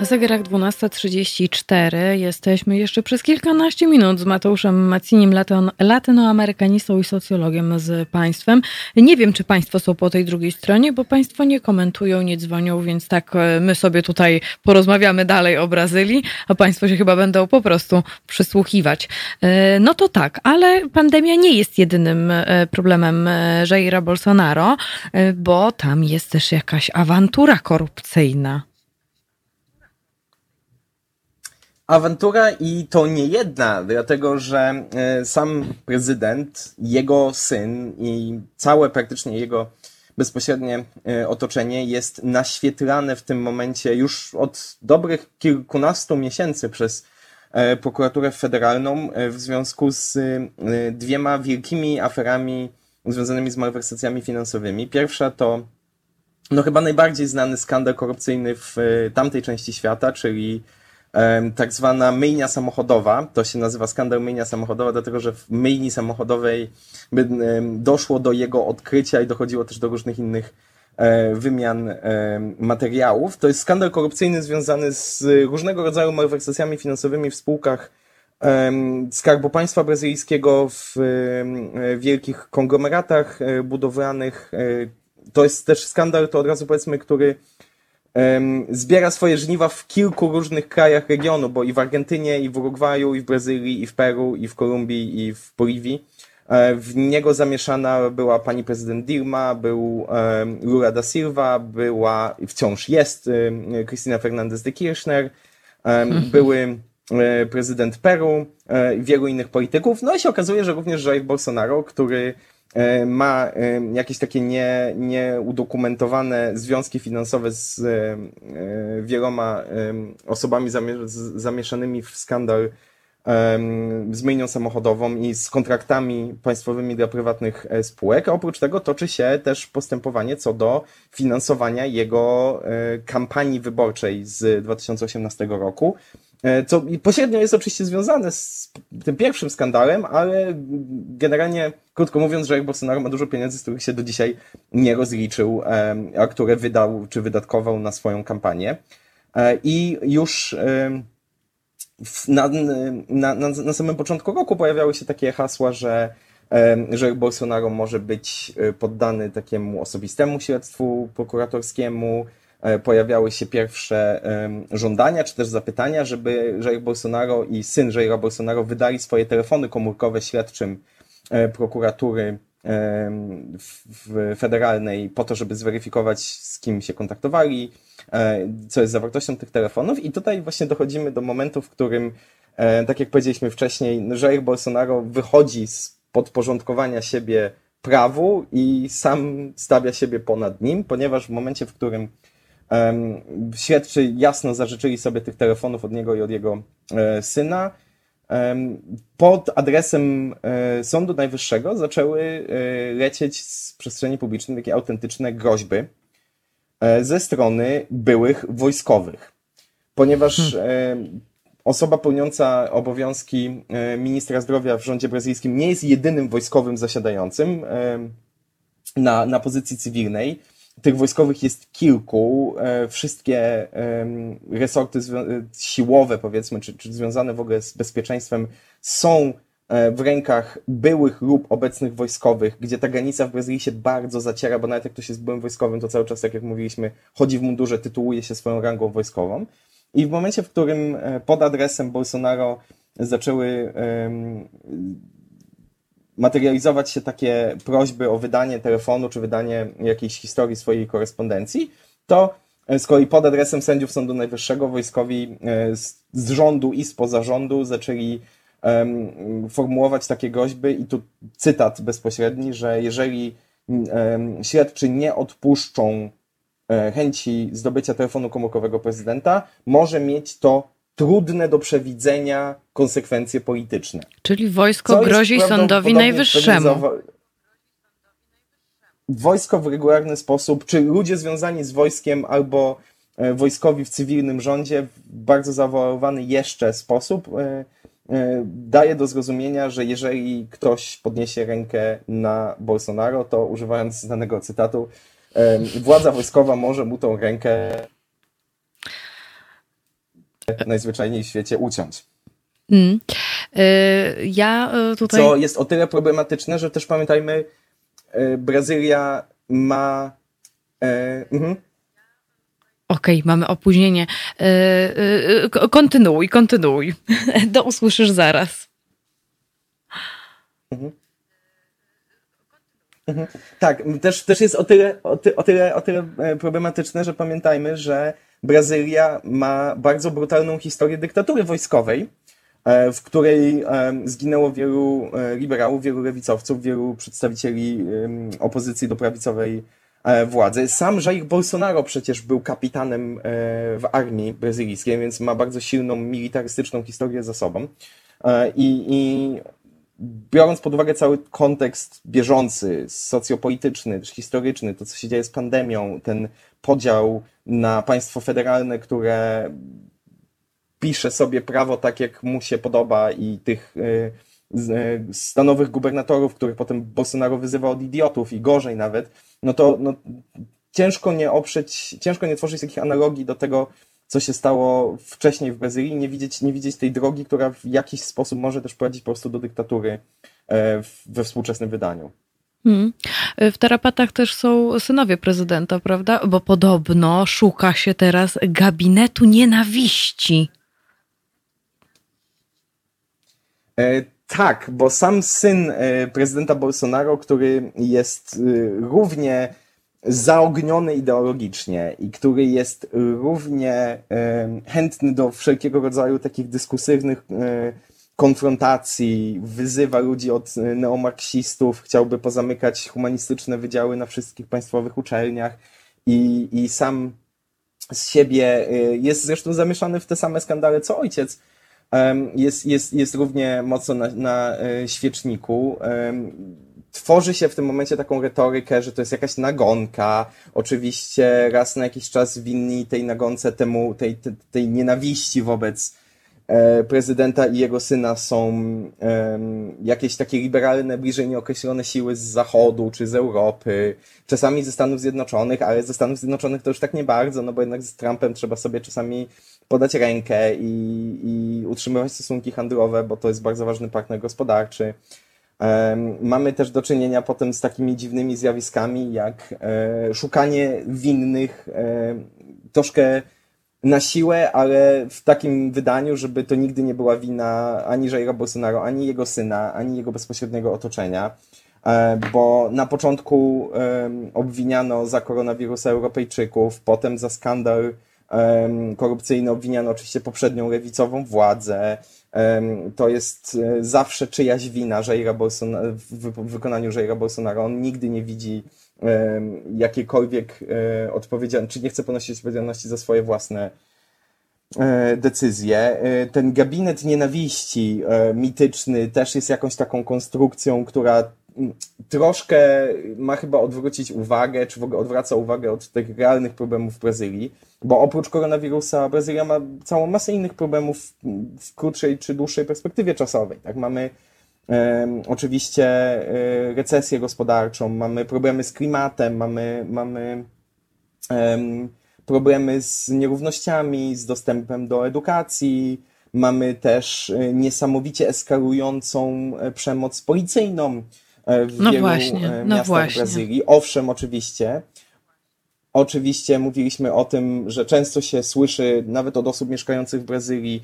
Na zegarach 12.34 jesteśmy jeszcze przez kilkanaście minut z Mateuszem Macinim, latynoamerykanistą i socjologiem z państwem. Nie wiem, czy państwo są po tej drugiej stronie, bo państwo nie komentują, nie dzwonią, więc tak e, my sobie tutaj porozmawiamy dalej o Brazylii, a państwo się chyba będą po prostu przysłuchiwać. E, no to tak, ale pandemia nie jest jedynym e, problemem Jaira Bolsonaro, bo tam jest też jakaś awantura korupcyjna. Awantura i to nie jedna, dlatego że e, sam prezydent, jego syn i całe praktycznie jego bezpośrednie e, otoczenie jest naświetlane w tym momencie już od dobrych kilkunastu miesięcy przez prokuraturę federalną w związku z dwiema wielkimi aferami związanymi z malwersacjami finansowymi. Pierwsza to no chyba najbardziej znany skandal korupcyjny w tamtej części świata, czyli tak zwana myjnia samochodowa. To się nazywa skandal myjnia samochodowa, dlatego że w myjni samochodowej doszło do jego odkrycia i dochodziło też do różnych innych e, wymian materiałów. To jest skandal korupcyjny związany z różnego rodzaju malwersacjami finansowymi w spółkach Skarbu Państwa Brazylijskiego, w wielkich konglomeratach e, budowlanych. E, to jest też skandal, to od razu powiedzmy, który zbiera swoje żniwa w kilku różnych krajach regionu, bo i w Argentynie, i w Urugwaju, i w Brazylii, i w Peru, i w Kolumbii, i w Boliwii. E, w niego zamieszana była pani prezydent Dilma, był Lula da Silva, była, wciąż jest Cristina Fernandez de Kirchner, [laughs] były e, prezydent Peru e, i wielu innych polityków. No i się okazuje, że również Jair Bolsonaro, który ma e, jakieś takie nie, nieudokumentowane związki finansowe z e, wieloma osobami zamieszanymi w skandal z myjnią samochodową i z kontraktami państwowymi dla prywatnych spółek. A oprócz tego toczy się też postępowanie co do finansowania jego kampanii wyborczej z 2018 roku. E, co pośrednio jest oczywiście związane z tym pierwszym skandalem, ale generalnie, krótko mówiąc, że Bolsonaro ma dużo pieniędzy, z których się do dzisiaj nie rozliczył, a które wydał czy wydatkował na swoją kampanię. E, I już na, na, na, na samym początku roku pojawiały się takie hasła, że że Bolsonaro może być e, poddany takiemu osobistemu śledztwu prokuratorskiemu, pojawiały się pierwsze żądania, czy też zapytania, żeby Jair Bolsonaro i syn Jaira Bolsonaro wydali swoje telefony komórkowe śledczym e, prokuratury federalnej po to, żeby zweryfikować, z kim się kontaktowali, e, co jest zawartością tych telefonów. I tutaj właśnie dochodzimy do momentu, w którym, tak jak powiedzieliśmy wcześniej, Jair Bolsonaro wychodzi z podporządkowania siebie prawu i sam stawia siebie ponad nim, ponieważ w momencie, w którym Śledczy jasno zażyczyli sobie tych telefonów od niego i od jego e, syna. Pod adresem e, Sądu Najwyższego zaczęły e, lecieć z przestrzeni publicznej takie autentyczne groźby ze strony byłych wojskowych. Ponieważ hmm. osoba pełniąca obowiązki ministra zdrowia w rządzie brazylijskim nie jest jedynym wojskowym zasiadającym na, na pozycji cywilnej tych wojskowych jest kilku. E, wszystkie resorty siłowe, powiedzmy, czy, czy związane w ogóle z bezpieczeństwem są e, w rękach byłych lub obecnych wojskowych, gdzie ta granica w Brazylii się bardzo zaciera, bo nawet jak ktoś jest byłym wojskowym, to cały czas, tak jak mówiliśmy, chodzi w mundurze, tytułuje się swoją rangą wojskową. I w momencie, w którym e, pod adresem Bolsonaro zaczęły materializować się takie prośby o wydanie telefonu czy wydanie jakiejś historii swojej korespondencji, to e, z kolei pod adresem sędziów Sądu Najwyższego wojskowi e, z rządu i spoza rządu zaczęli um, formułować takie groźby i tu cytat bezpośredni, że jeżeli um, śledczy nie odpuszczą e, chęci zdobycia telefonu komórkowego prezydenta, może mieć to trudne do przewidzenia konsekwencje polityczne. Czyli wojsko grozi sądowi najwyższemu. Wojsko w regularny sposób, czy ludzie związani z wojskiem albo e, wojskowi w cywilnym rządzie w bardzo zawołany jeszcze sposób e, e, daje do zrozumienia, że jeżeli ktoś podniesie rękę na Bolsonaro, to używając znanego cytatu, władza wojskowa może mu tą rękę najzwyczajniej w świecie uciąć. Mm. Y, ja y, tutaj. Co jest o tyle problematyczne, że też pamiętajmy, y, Brazylia ma. Mhm. Okej, okay, mamy opóźnienie. Kontynuuj, kontynuuj. [laughs] Do usłyszysz zaraz. Mhm. Mhm. Tak, też, też jest o tyle, o, ty, o, tyle, o tyle e, problematyczne, że pamiętajmy, że Brazylia ma bardzo brutalną historię dyktatury wojskowej, e, w której e, zginęło wielu liberałów, wielu lewicowców, wielu przedstawicieli opozycji do prawicowej e, władzy. Sam Jair Bolsonaro przecież był kapitanem e, w armii brazylijskiej, więc ma bardzo silną militarystyczną historię za sobą. I, i biorąc pod uwagę cały kontekst bieżący, socjopolityczny, czy historyczny, to co się dzieje z pandemią, ten podział na państwo federalne, które pisze sobie prawo tak, jak mu się podoba i tych E, stanowych gubernatorów, których potem Bolsonaro wyzywa od idiotów i gorzej nawet, no to no, ciężko nie oprzeć, ciężko nie tworzyć takich analogii do tego, co się stało wcześniej w Brazylii, nie widzieć, nie widzieć tej drogi, która w jakiś sposób może też prowadzić po prostu do dyktatury e, we współczesnym wydaniu. Hmm. W tarapatach też są synowie prezydenta, prawda? Bo podobno szuka się teraz gabinetu nienawiści. E, tak, bo sam syn e, prezydenta Bolsonaro, który jest e, równie zaogniony ideologicznie i który jest równie e, chętny do wszelkiego rodzaju takich dyskusywnych konfrontacji, wyzywa ludzi od neomarksistów, chciałby pozamykać humanistyczne wydziały na wszystkich państwowych uczelniach i, i sam z siebie jest zresztą zamieszany w te same skandale co ojciec, jest, jest, jest równie mocno na, na e, świeczniku. Tworzy się w tym momencie taką retorykę, że to jest jakaś nagonka. Oczywiście raz na jakiś czas winni tej nagonce temu, tej, tej, tej nienawiści wobec prezydenta i jego syna są jakieś takie liberalne, bliżej nieokreślone siły z Zachodu czy z Europy, czasami ze Stanów Zjednoczonych, ale ze Stanów Zjednoczonych to już tak nie bardzo, no bo jednak z Trumpem trzeba sobie czasami podać rękę i, i utrzymywać stosunki handlowe, bo to jest bardzo ważny partner gospodarczy. Mamy też do czynienia potem z takimi dziwnymi zjawiskami, jak e, szukanie winnych e, troszkę na siłę, ale w takim wydaniu, żeby to nigdy nie była wina ani Jaira Bolsonaro, ani jego syna, ani jego bezpośredniego otoczenia. E, bo na początku obwiniano za koronawirusa Europejczyków, potem za skandal korupcyjny obwiniano oczywiście poprzednią lewicową władzę. To jest e, zawsze czyjaś wina Jaira Bolsonaro, w wykonaniu Jaira Bolsonaro. On nigdy nie widzi jakiejkolwiek e, odpowiedzialności, czy nie chce ponosić odpowiedzialności za swoje własne e, decyzje. Ten gabinet nienawiści mityczny też jest jakąś taką konstrukcją, która troszkę ma chyba odwrócić uwagę, czy w ogóle odwraca uwagę od tych realnych problemów w Brazylii, bo oprócz koronawirusa Brazylia ma całą masę innych problemów w krótszej czy dłuższej perspektywie czasowej. Tak, mamy oczywiście e, recesję gospodarczą, mamy problemy z klimatem, mamy, mamy problemy z nierównościami, z dostępem do edukacji, mamy też e, niesamowicie eskalującą e, przemoc policyjną, w no wielu właśnie, no miastach właśnie. Brazylii. Owszem, oczywiście. Oczywiście mówiliśmy o tym, że często się słyszy, nawet od osób mieszkających w Brazylii,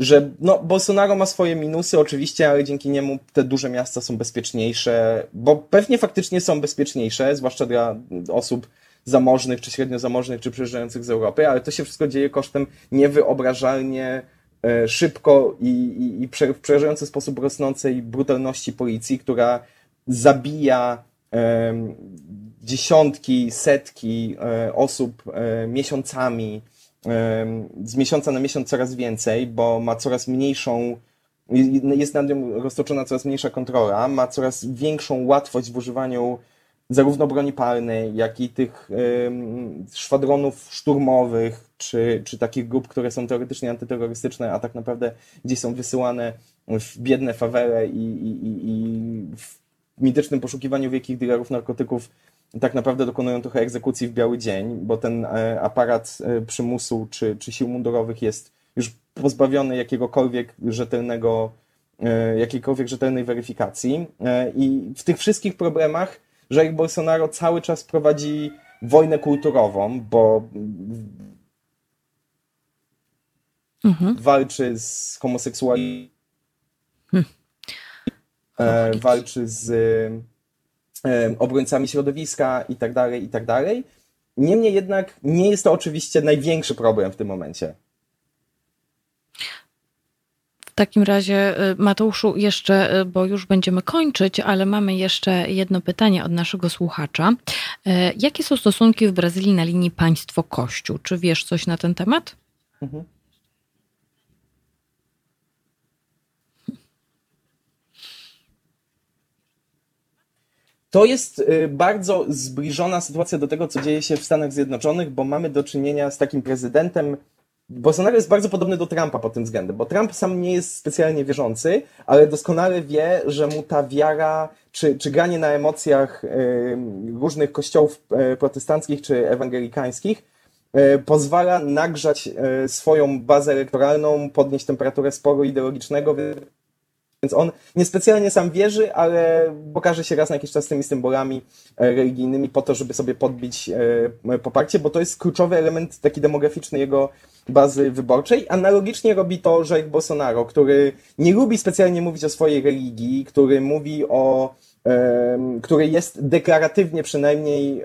że no, Bolsonaro ma swoje minusy, oczywiście, ale dzięki niemu te duże miasta są bezpieczniejsze, bo pewnie faktycznie są bezpieczniejsze, zwłaszcza dla osób zamożnych, czy średnio zamożnych, czy przyjeżdżających z Europy, ale to się wszystko dzieje kosztem niewyobrażalnie e, szybko i, i, i w przerażający sposób rosnącej brutalności policji, która zabija dziesiątki, setki e, osób e, miesiącami, z miesiąca na miesiąc coraz więcej, bo ma coraz mniejszą, jest nad nią roztoczona coraz mniejsza kontrola, ma coraz większą łatwość w używaniu zarówno broni palnej, jak i tych szwadronów szturmowych, czy, czy takich grup, które są teoretycznie antyterrorystyczne, a tak naprawdę gdzieś są wysyłane w biedne fawele i, i, i w mitycznym poszukiwaniu wielkich dealerów narkotyków tak naprawdę dokonują trochę egzekucji w biały dzień, bo ten e, aparat e, przymusu czy, czy sił mundurowych jest już pozbawiony jakiegokolwiek rzetelnego, e, jakiejkolwiek rzetelnej weryfikacji. I w tych wszystkich problemach Jair Bolsonaro cały czas prowadzi wojnę kulturową, bo mhm. walczy z homoseksualistami e, walczy z obrońcami środowiska i tak dalej, i tak dalej. Niemniej jednak nie jest to oczywiście największy problem w tym momencie. takim razie, Mateuszu, jeszcze, bo już będziemy kończyć, ale mamy jeszcze jedno pytanie od naszego słuchacza. Jakie są stosunki w Brazylii na linii państwo-kościół? Czy wiesz coś na ten temat? Mhm. To jest y, bardzo zbliżona sytuacja do tego, co dzieje się w Stanach Zjednoczonych, bo mamy do czynienia z takim prezydentem. Bolsonaro jest bardzo podobny do Trumpa pod tym względem, bo Trump sam nie jest specjalnie wierzący, ale doskonale wie, że mu ta wiara, czy, czy granie na emocjach y, różnych kościołów y, protestanckich czy ewangelikańskich pozwala nagrzać swoją bazę elektoralną, podnieść temperaturę sporu ideologicznego, więc on niespecjalnie sam wierzy, ale pokaże się raz na jakiś czas z tymi symbolami e, religijnymi po to, żeby sobie podbić e, poparcie, bo to jest kluczowy element taki demograficzny jego bazy wyborczej. Analogicznie robi to Jair Bolsonaro, który nie lubi specjalnie mówić o swojej religii, który mówi o który jest deklaratywnie przynajmniej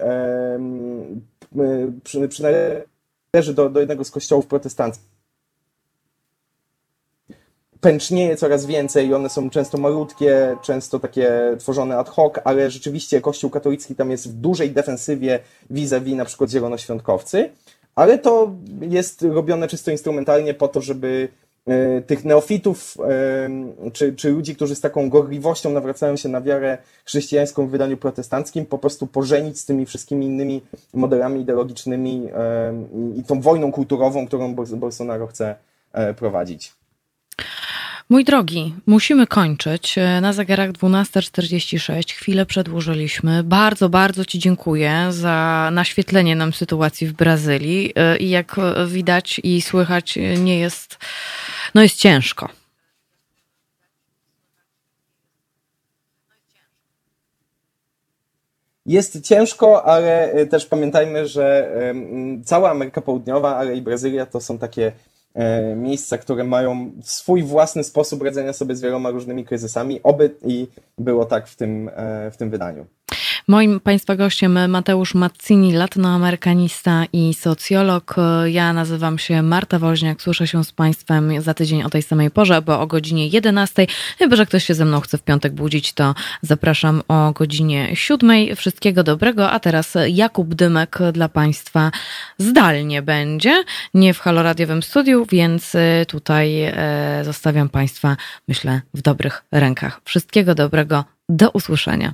przynależy do, do jednego z kościołów protestanckich pęcznieje coraz więcej i one są często malutkie, często takie tworzone ad hoc, ale rzeczywiście Kościół katolicki tam jest w dużej defensywie vis-a-vis na przykład zielonoświątkowcy, ale to jest robione czysto instrumentalnie po to, żeby e, tych neofitów, e, czy, czy ludzi, którzy z taką gorliwością nawracają się na wiarę chrześcijańską w wydaniu protestanckim, po prostu pożenić z tymi wszystkimi innymi modelami ideologicznymi e, i tą wojną kulturową, którą Bolsonaro chce prowadzić. Mój drogi, musimy kończyć. Na zegarach 12.46. Chwilę przedłużyliśmy. Bardzo, bardzo Ci dziękuję za naświetlenie nam sytuacji w Brazylii. I jak widać i słychać, nie jest, no jest ciężko. Jest ciężko, ale też pamiętajmy, że cała Ameryka Południowa, ale i Brazylia to są takie E, miejsca, które mają swój własny sposób radzenia sobie z wieloma różnymi kryzysami. Oby i było tak w tym, e, w tym wydaniu. Moim Państwa gościem Mateusz Mazzini, latinoamerykanista i socjolog. Ja nazywam się Marta Woźniak. Słyszę się z Państwem za tydzień o tej samej porze, bo o godzinie 11. Chyba, że ktoś się ze mną chce w piątek budzić, to zapraszam o godzinie 7. Wszystkiego dobrego. A teraz Jakub Dymek dla Państwa zdalnie będzie, nie w haloradiowym studiu, więc tutaj e, zostawiam Państwa, myślę, w dobrych rękach. Wszystkiego dobrego. Do usłyszenia.